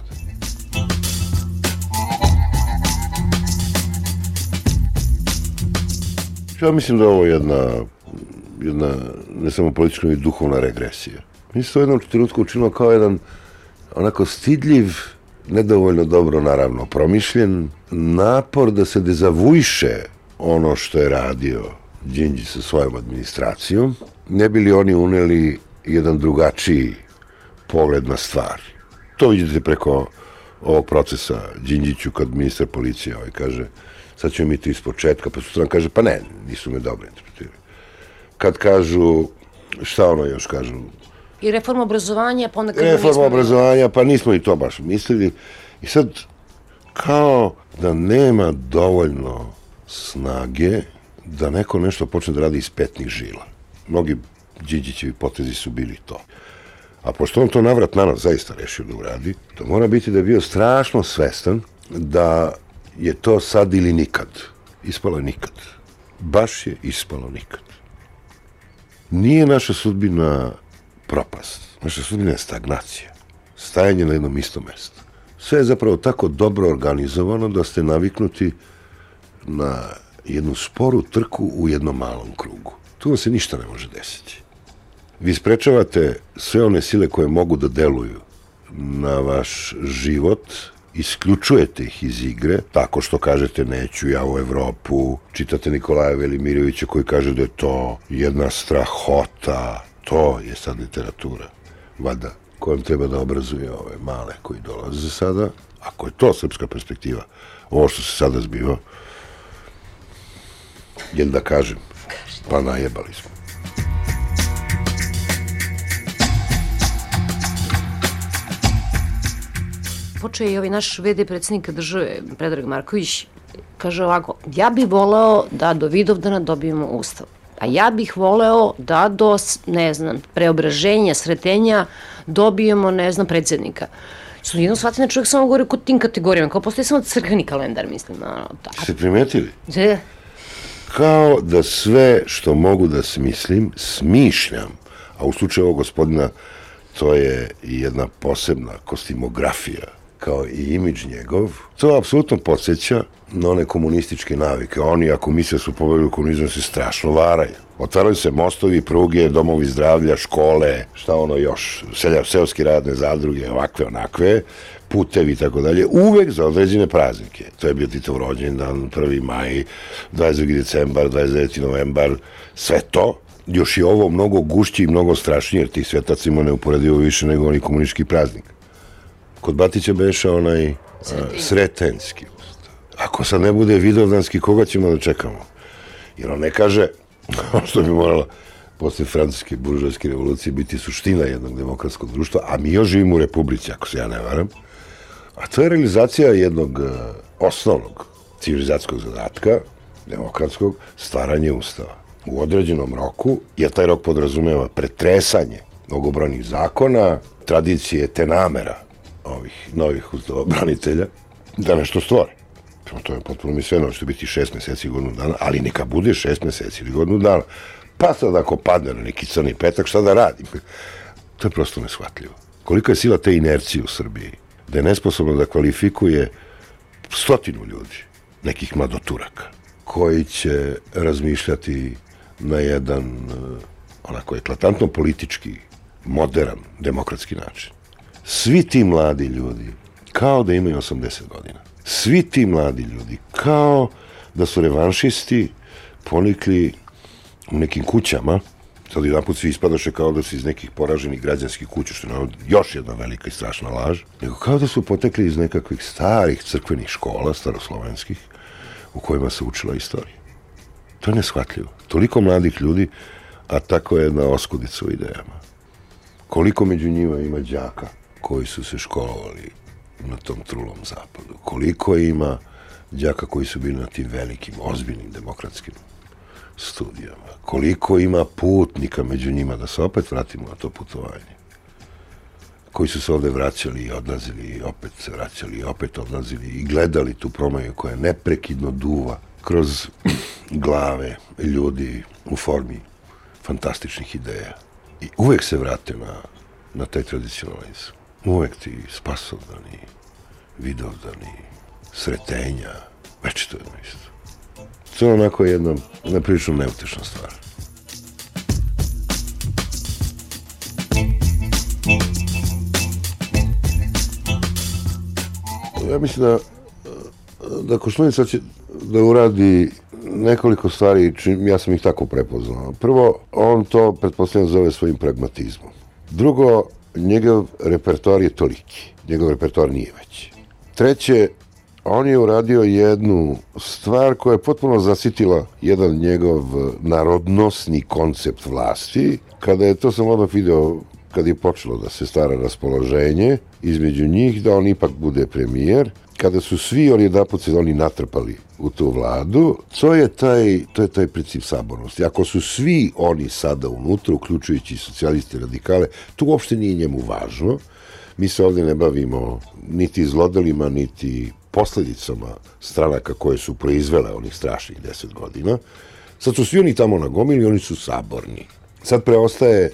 Ja mislim da ovo je jedna, jedna ne samo politička, i duhovna regresija. Mi se to jednom trenutku učinilo kao jedan onako stidljiv, nedovoljno dobro naravno promišljen, napor da se dezavujše ono što je radio Đinđi sa svojom administracijom, ne bi li oni uneli jedan drugačiji pogled na stvari. To vidite preko ovog procesa Đinđiću kad ministar policije ovaj kaže sad ćemo mi to iz početka, pa sutra kaže pa ne, nisu me dobro interpretirali. Kad kažu, šta ono još kažu, I reforma obrazovanja, pa onda Reforma obrazovanja, pa nismo i to baš mislili. I sad, kao da nema dovoljno snage da neko nešto počne da radi iz petnih žila. Mnogi Điđićevi potezi su bili to. A pošto on to navrat na nas zaista rešio da uradi, to mora biti da je bio strašno svestan da je to sad ili nikad. Ispalo je nikad. Baš je ispalo nikad. Nije naša sudbina propast. Naša sudbina je stagnacija. Stajanje na jednom istom mestu. Sve je zapravo tako dobro organizovano da ste naviknuti na jednu sporu trku u jednom malom krugu. Tu se ništa ne može desiti. Vi sprečavate sve one sile koje mogu da deluju na vaš život isključujete ih iz igre tako što kažete neću ja u Evropu, čitate Nikolaja Velimirovića koji kaže da je to jedna strahota, to je sad literatura, valjda, kojom treba da obrazuje ove male koji dolaze sada, ako je to srpska perspektiva, ovo što se sada zbiva, jel da kažem, pa najebali smo. Počeo je i ovaj naš VD predsjednika države, Predrag Marković, kaže ovako, ja bih voleo da do Vidovdana dobijemo ustav. A ja bih voleo da do, ne znam, preobraženja, sretenja dobijemo, ne znam, predsjednika. Su jedno shvatili da čovjek samo govori kod tim kategorijama, kao postoji samo crkveni kalendar, mislim. Ono, da. Se primetili? Zde? Kao da sve što mogu da smislim, smišljam. A u slučaju ovog gospodina, to je jedna posebna kostimografija kao i imidž njegov, to apsolutno podsjeća na one komunističke navike. Oni, ako misle su pobedili komunizam, se strašno varaju. Otvaraju se mostovi, pruge, domovi zdravlja, škole, šta ono još, selja, seoski radne zadruge, ovakve, onakve, putevi i tako dalje, uvek za određene praznike. To je bio Titov rođendan, 1. maj, 22. decembar, 29. novembar, sve to. Još je ovo mnogo gušći i mnogo strašnije, jer tih svetac ima neuporedivo više nego oni komunistički praznik. Kod Batića beša onaj Sretenski. sretenski ustav. Ako sad ne bude vidovdanski, koga ćemo da čekamo? Jer on ne kaže, što bi morala posle francuske buržovske revolucije biti suština jednog demokratskog društva, a mi još živimo u Republici, ako se ja ne varam, a to je realizacija jednog uh, osnovnog civilizacijskog zadatka, demokratskog, stvaranje ustava u određenom roku, jer taj rok podrazumeva pretresanje mnogobrojnih zakona, tradicije te namera ovih novih branitelja da nešto stvore. To je potpuno mi sve, će biti šest meseci i godinu dana, ali neka bude šest meseci ili godinu dana. Pa sad ako padne na neki crni petak, šta da radim? To je prosto neshvatljivo. Koliko je sila te inercije u Srbiji, da je nesposobno da kvalifikuje stotinu ljudi, nekih mladoturaka, koji će razmišljati na jedan eh, onako eklatantno politički, modern, demokratski način. Svi ti mladi ljudi, kao da imaju 80 godina. Svi ti mladi ljudi, kao da su revanšisti ponikli u nekim kućama, sad jedan put svi ispadaše kao da su iz nekih poraženih građanskih kuća, što je još jedna velika i strašna laž, nego kao da su potekli iz nekakvih starih crkvenih škola, staroslovenskih, u kojima se učila istorija. To je neshvatljivo. Toliko mladih ljudi, a tako je jedna oskudica u idejama. Koliko među njima ima đaka koji su se školovali na tom trulom zapadu. Koliko ima đaka koji su bili na tim velikim, ozbiljnim demokratskim studijama. Koliko ima putnika među njima, da se opet vratimo na to putovanje. Koji su se ovde vraćali i odlazili i opet se vraćali i opet odlazili i gledali tu promaju koja neprekidno duva kroz glave ljudi u formi fantastičnih ideja. I uvek se vrate na, na taj tradicionalizam uvek ti spasovdani, vidovdani, sretenja, već to je isto. To je onako jedna neprilično neutešna stvar. Ja mislim da da Koštunica će da uradi nekoliko stvari, čim, ja sam ih tako prepoznao. Prvo, on to, pretpostavljam, zove svojim pragmatizmom. Drugo, njegov repertoar je toliki. Njegov repertoar nije veći. Treće, on je uradio jednu stvar koja je potpuno zasitila jedan njegov narodnosni koncept vlasti. Kada je, to sam odmah video, kad je počelo da se stara raspoloženje između njih, da on ipak bude premijer, kada su svi oni naput se oni natrpali u tu vladu, to je taj, to je taj princip sabornosti. Ako su svi oni sada unutra, uključujući socijaliste i radikale, to uopšte nije njemu važno. Mi se ovde ne bavimo niti zlodelima, niti posledicama stranaka koje su proizvele onih strašnih deset godina. Sad su svi oni tamo na gomili, oni su saborni. Sad preostaje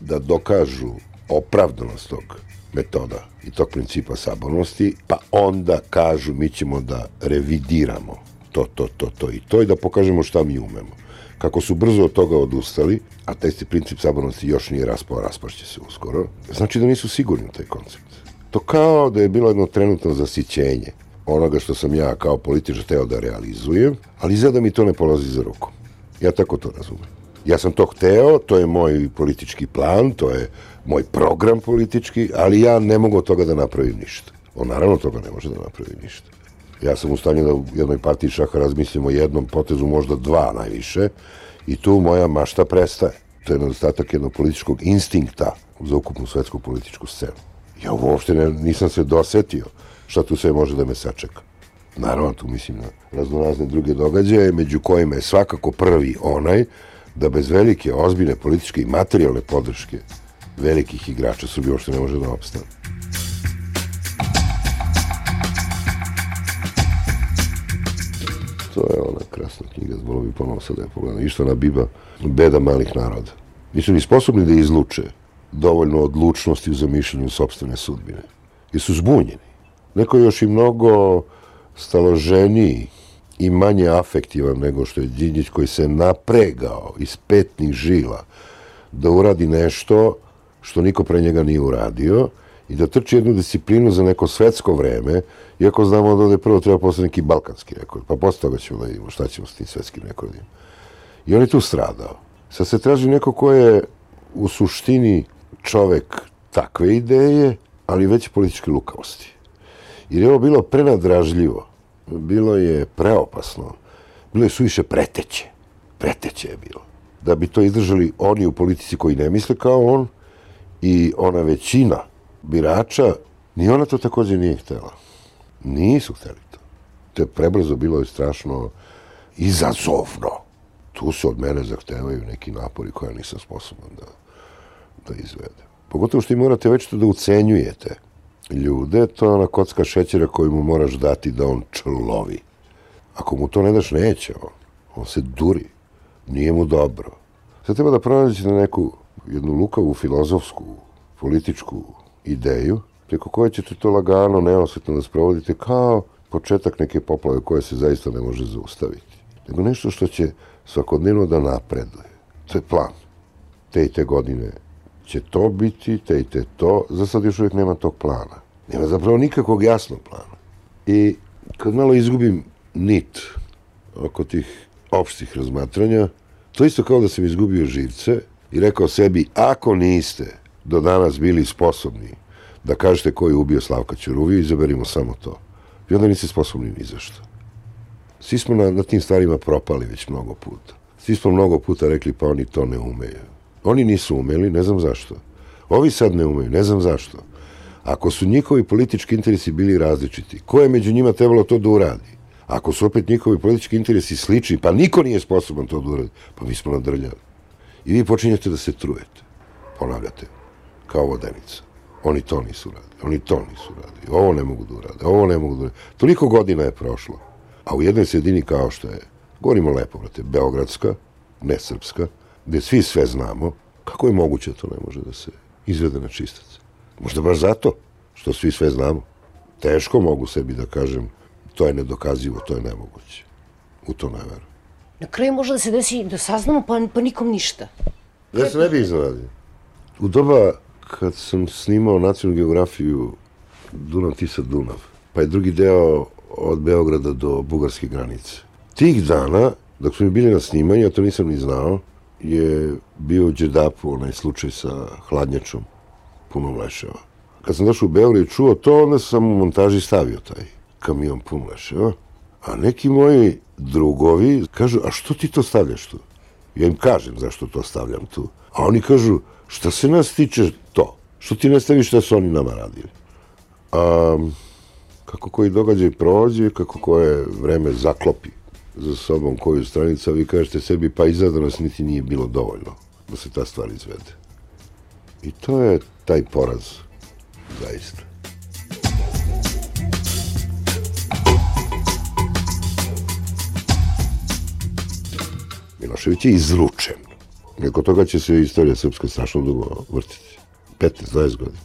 da dokažu opravdanost tog metoda i tog principa sabornosti, pa onda kažu mi ćemo da revidiramo to, to, to, to i to i da pokažemo šta mi umemo. Kako su brzo od toga odustali, a taj se princip sabornosti još nije raspao, raspašće se uskoro, znači da nisu sigurni u taj koncept. To kao da je bilo jedno trenutno zasićenje onoga što sam ja kao političar teo da realizujem, ali izgleda mi to ne polazi za ruku. Ja tako to razumem. Ja sam to hteo, to je moj politički plan, to je moj program politički, ali ja ne mogu od toga da napravim ništa. On naravno toga ne može da napravi ništa. Ja sam u stanju da u jednoj partiji šaha razmislimo jednom potezu, možda dva najviše, i tu moja mašta prestaje. To je nedostatak jednog političkog instinkta za ukupnu svetsku političku scenu. Ja uopšte ne, nisam se dosetio šta tu sve može da me sačeka. Naravno, tu mislim na raznorazne druge događaje, među kojima je svakako prvi onaj da bez velike, ozbiljne političke i materijalne podrške velikih igrača Srbije uopšte ne može da opstane. To je ona krasna knjiga, zbolo bi ponovo sad da je pogledam. Ištva Biba, Beda malih naroda. Nisu ni sposobni da izluče dovoljno odlučnosti u zamišljanju sobstvene sudbine. Jer su zbunjeni. Neko je još i mnogo staloženiji i manje afektivan nego što je Đinđić koji se napregao iz petnih žila da uradi nešto što niko pre njega nije uradio i da trči jednu disciplinu za neko svetsko vreme, iako znamo da ovde prvo treba postati neki balkanski rekord, pa posle toga ćemo da vidimo šta ćemo s tim svetskim rekordima. I on je tu stradao. Sad se traži neko ko je u suštini čovek takve ideje, ali veće političke lukavosti. Jer je ovo bilo prenadražljivo, bilo je preopasno, bilo je suviše preteće. Preteće je bilo. Da bi to izdržali oni u politici koji ne misle kao on i ona većina birača, ni ona to takođe nije htela. Nisu hteli to. To je prebrzo bilo je strašno izazovno. Tu se od mene zahtevaju neki napori koje nisam sposoban da, da izvedem. Pogotovo što i morate već to da ucenjujete ljude, to je ona kocka šećera koju mu moraš dati da on človi. Ako mu to ne daš, neće on. On se duri. Nije mu dobro. Sad treba da pronađete neku jednu lukavu filozofsku, političku ideju, preko koje ćete to lagano, neosvetno da sprovodite kao početak neke poplave koje se zaista ne može zaustaviti. Nego nešto što će svakodnevno da napreduje. To je plan. Te i te godine će to biti, te i te to. Za sad još uvijek nema tog plana. Nema zapravo nikakvog jasnog plana. I kad malo izgubim nit oko tih opštih razmatranja, to isto kao da sam izgubio živce i rekao sebi, ako niste do danas bili sposobni da kažete ko je ubio Slavka Ćuruviju, izaberimo samo to. I onda niste sposobni ni za što. Svi smo na, na tim stvarima propali već mnogo puta. Svi smo mnogo puta rekli, pa oni to ne umeju. Oni nisu umeli, ne znam zašto. Ovi sad ne umeju, ne znam zašto. Ako su njihovi politički interesi bili različiti, ko je među njima trebalo to da uradi? Ako su opet njihovi politički interesi slični, pa niko nije sposoban to da uradi, pa mi smo nadrljali. I vi počinjete da se trujete. Ponavljate, kao vodenica. Oni to nisu radili, oni to nisu radili, ovo ne mogu da urade, ovo ne mogu da urade. Toliko godina je prošlo, a u jednoj sredini kao što je, govorimo lepo, brate, Beogradska, ne Srpska, gde svi sve znamo, kako je moguće da to ne može da se izvede na čistac? Možda baš zato što svi sve znamo. Teško mogu sebi da kažem to je nedokazivo, to je nemoguće. U to ne verujem. Na kraju može da se desi da saznamo pa, pa nikom ništa. Da se ne bi iznadio. U doba kad sam snimao nacionalnu geografiju Dunav, Tisa, Dunav, pa je drugi deo od Beograda do bugarske granice. Tih dana, dok smo bili na snimanju, ja to nisam ni znao, je bio u Đedapu onaj slučaj sa hladnjačom punom leševa. Kad sam došao u Beograd i čuo to, onda sam u montaži stavio taj kamion pun leševa. A neki moji drugovi kažu, a što ti to stavljaš tu? Ja im kažem zašto to stavljam tu. A oni kažu, šta se nas tiče to? Što ti ne staviš šta su oni nama radili? A, kako koji događaj prođe, kako koje vreme zaklopi za sobom koju stranicu, a vi kažete sebi, pa izgleda nas niti nije bilo dovoljno da se ta stvar izvede. I to je taj poraz, zaista. Milošević je izručen. Oko toga će se istorija srpska strašno dugo vrtiti. 15-20 godina.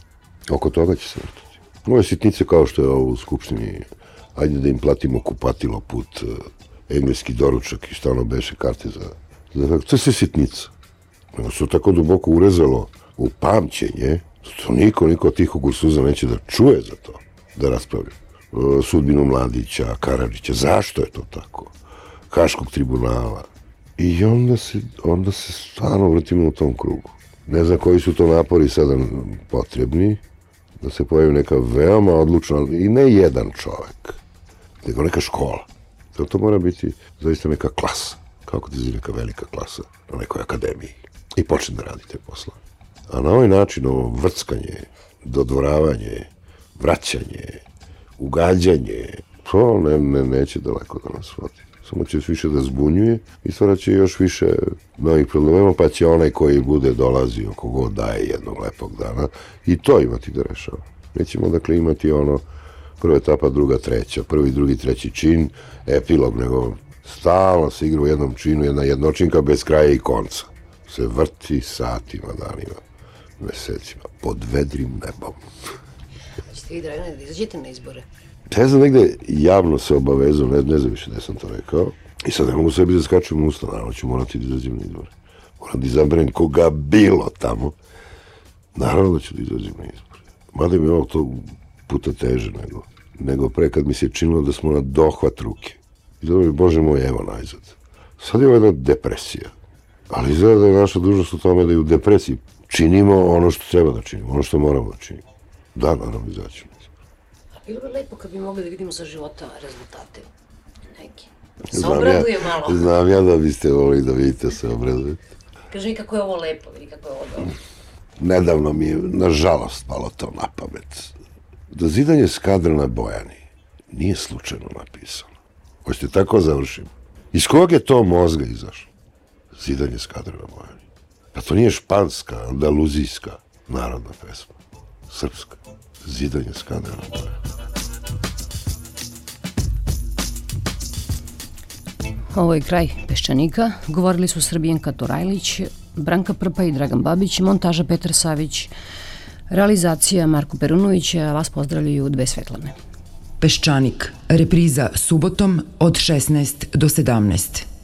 Oko toga će se vrtiti. Ove sitnice kao što je ovo u Skupštini, ajde da im platimo kupatilo put, eh, engleski doručak i šta ono beše karte za... za to je sve sitnica. Nego se tako duboko urezalo u pamćenje, To niko, niko od tih kukursuza neće da čuje za to, da raspravlja. E, Sudbinu Mladića, Karadžića, zašto je to tako? Haškog tribunala. I onda se, onda se stvarno vrtimo u tom krugu. Ne znam koji su to napori sada potrebni, da se pojavi neka veoma odlučna, i ne jedan čovek, nego neka škola. To, to mora biti zaista neka klasa, kako ti neka velika klasa na nekoj akademiji i počne da radi te poslove. A na ovaj način ovo vrckanje, dodvoravanje, vraćanje, ugađanje, to ne, ne, neće daleko da nas vodi. Samo će više da zbunjuje i stvarat će još više novih problema, pa će onaj koji bude dolazio, kogo daje jednog lepog dana, i to imati da rešava. Nećemo dakle imati ono prva etapa, druga, treća, prvi, drugi, treći čin, epilog, nego stalno se igra u jednom činu, jedna jednočinka bez kraja i konca. Se vrti satima, danima, mesecima, pod vedrim nebom. Hoćete vi, Dragane, da izađete na izbore? Ne znam, negde javno se obavezao, ne, ne znam više da sam to rekao, i sad ne mogu sebi da skačem usta, naravno ću morati da izađem na izbore. Moram da izaberem koga bilo tamo. Naravno da ću da izađem na izbore. Mada mi je ovo to puta teže nego, nego pre kad mi se činilo da smo na dohvat ruke. I da mi, bože moj, evo najzad. Sad je ovo jedna depresija. Ali izgleda da je naša dužnost u tome da i u depresiji činimo ono što treba da činimo, ono što moramo da činimo. Da, naravno, izaćemo. Bilo bi lepo kad bi mogli da vidimo sa života rezultate. Neki. Se Znam ja, obraduje malo. znam ja da biste volili da vidite se obraduje. Kaži mi kako je ovo lepo, vidi kako je ovo dobro. Nedavno mi je, nažalost, malo to na pamet. Da zidanje skadra na Bojani nije slučajno napisano. Hoćete tako završim? Iz kog je to mozga izašlo? Zidanje skadra na Bojani. Pa to nije španska, andaluzijska narodna pesma. Srpska. Zidanje Bojani. Ovo je kraj Peščanika. Govorili su Srbijenka Torajlić, Branka Prpa i Dragan Babić, montaža Petar Savić, realizacija Marko Perunović, a vas pozdravljaju dve Svetlane. Peščanik, repriza subotom od 16 do 17.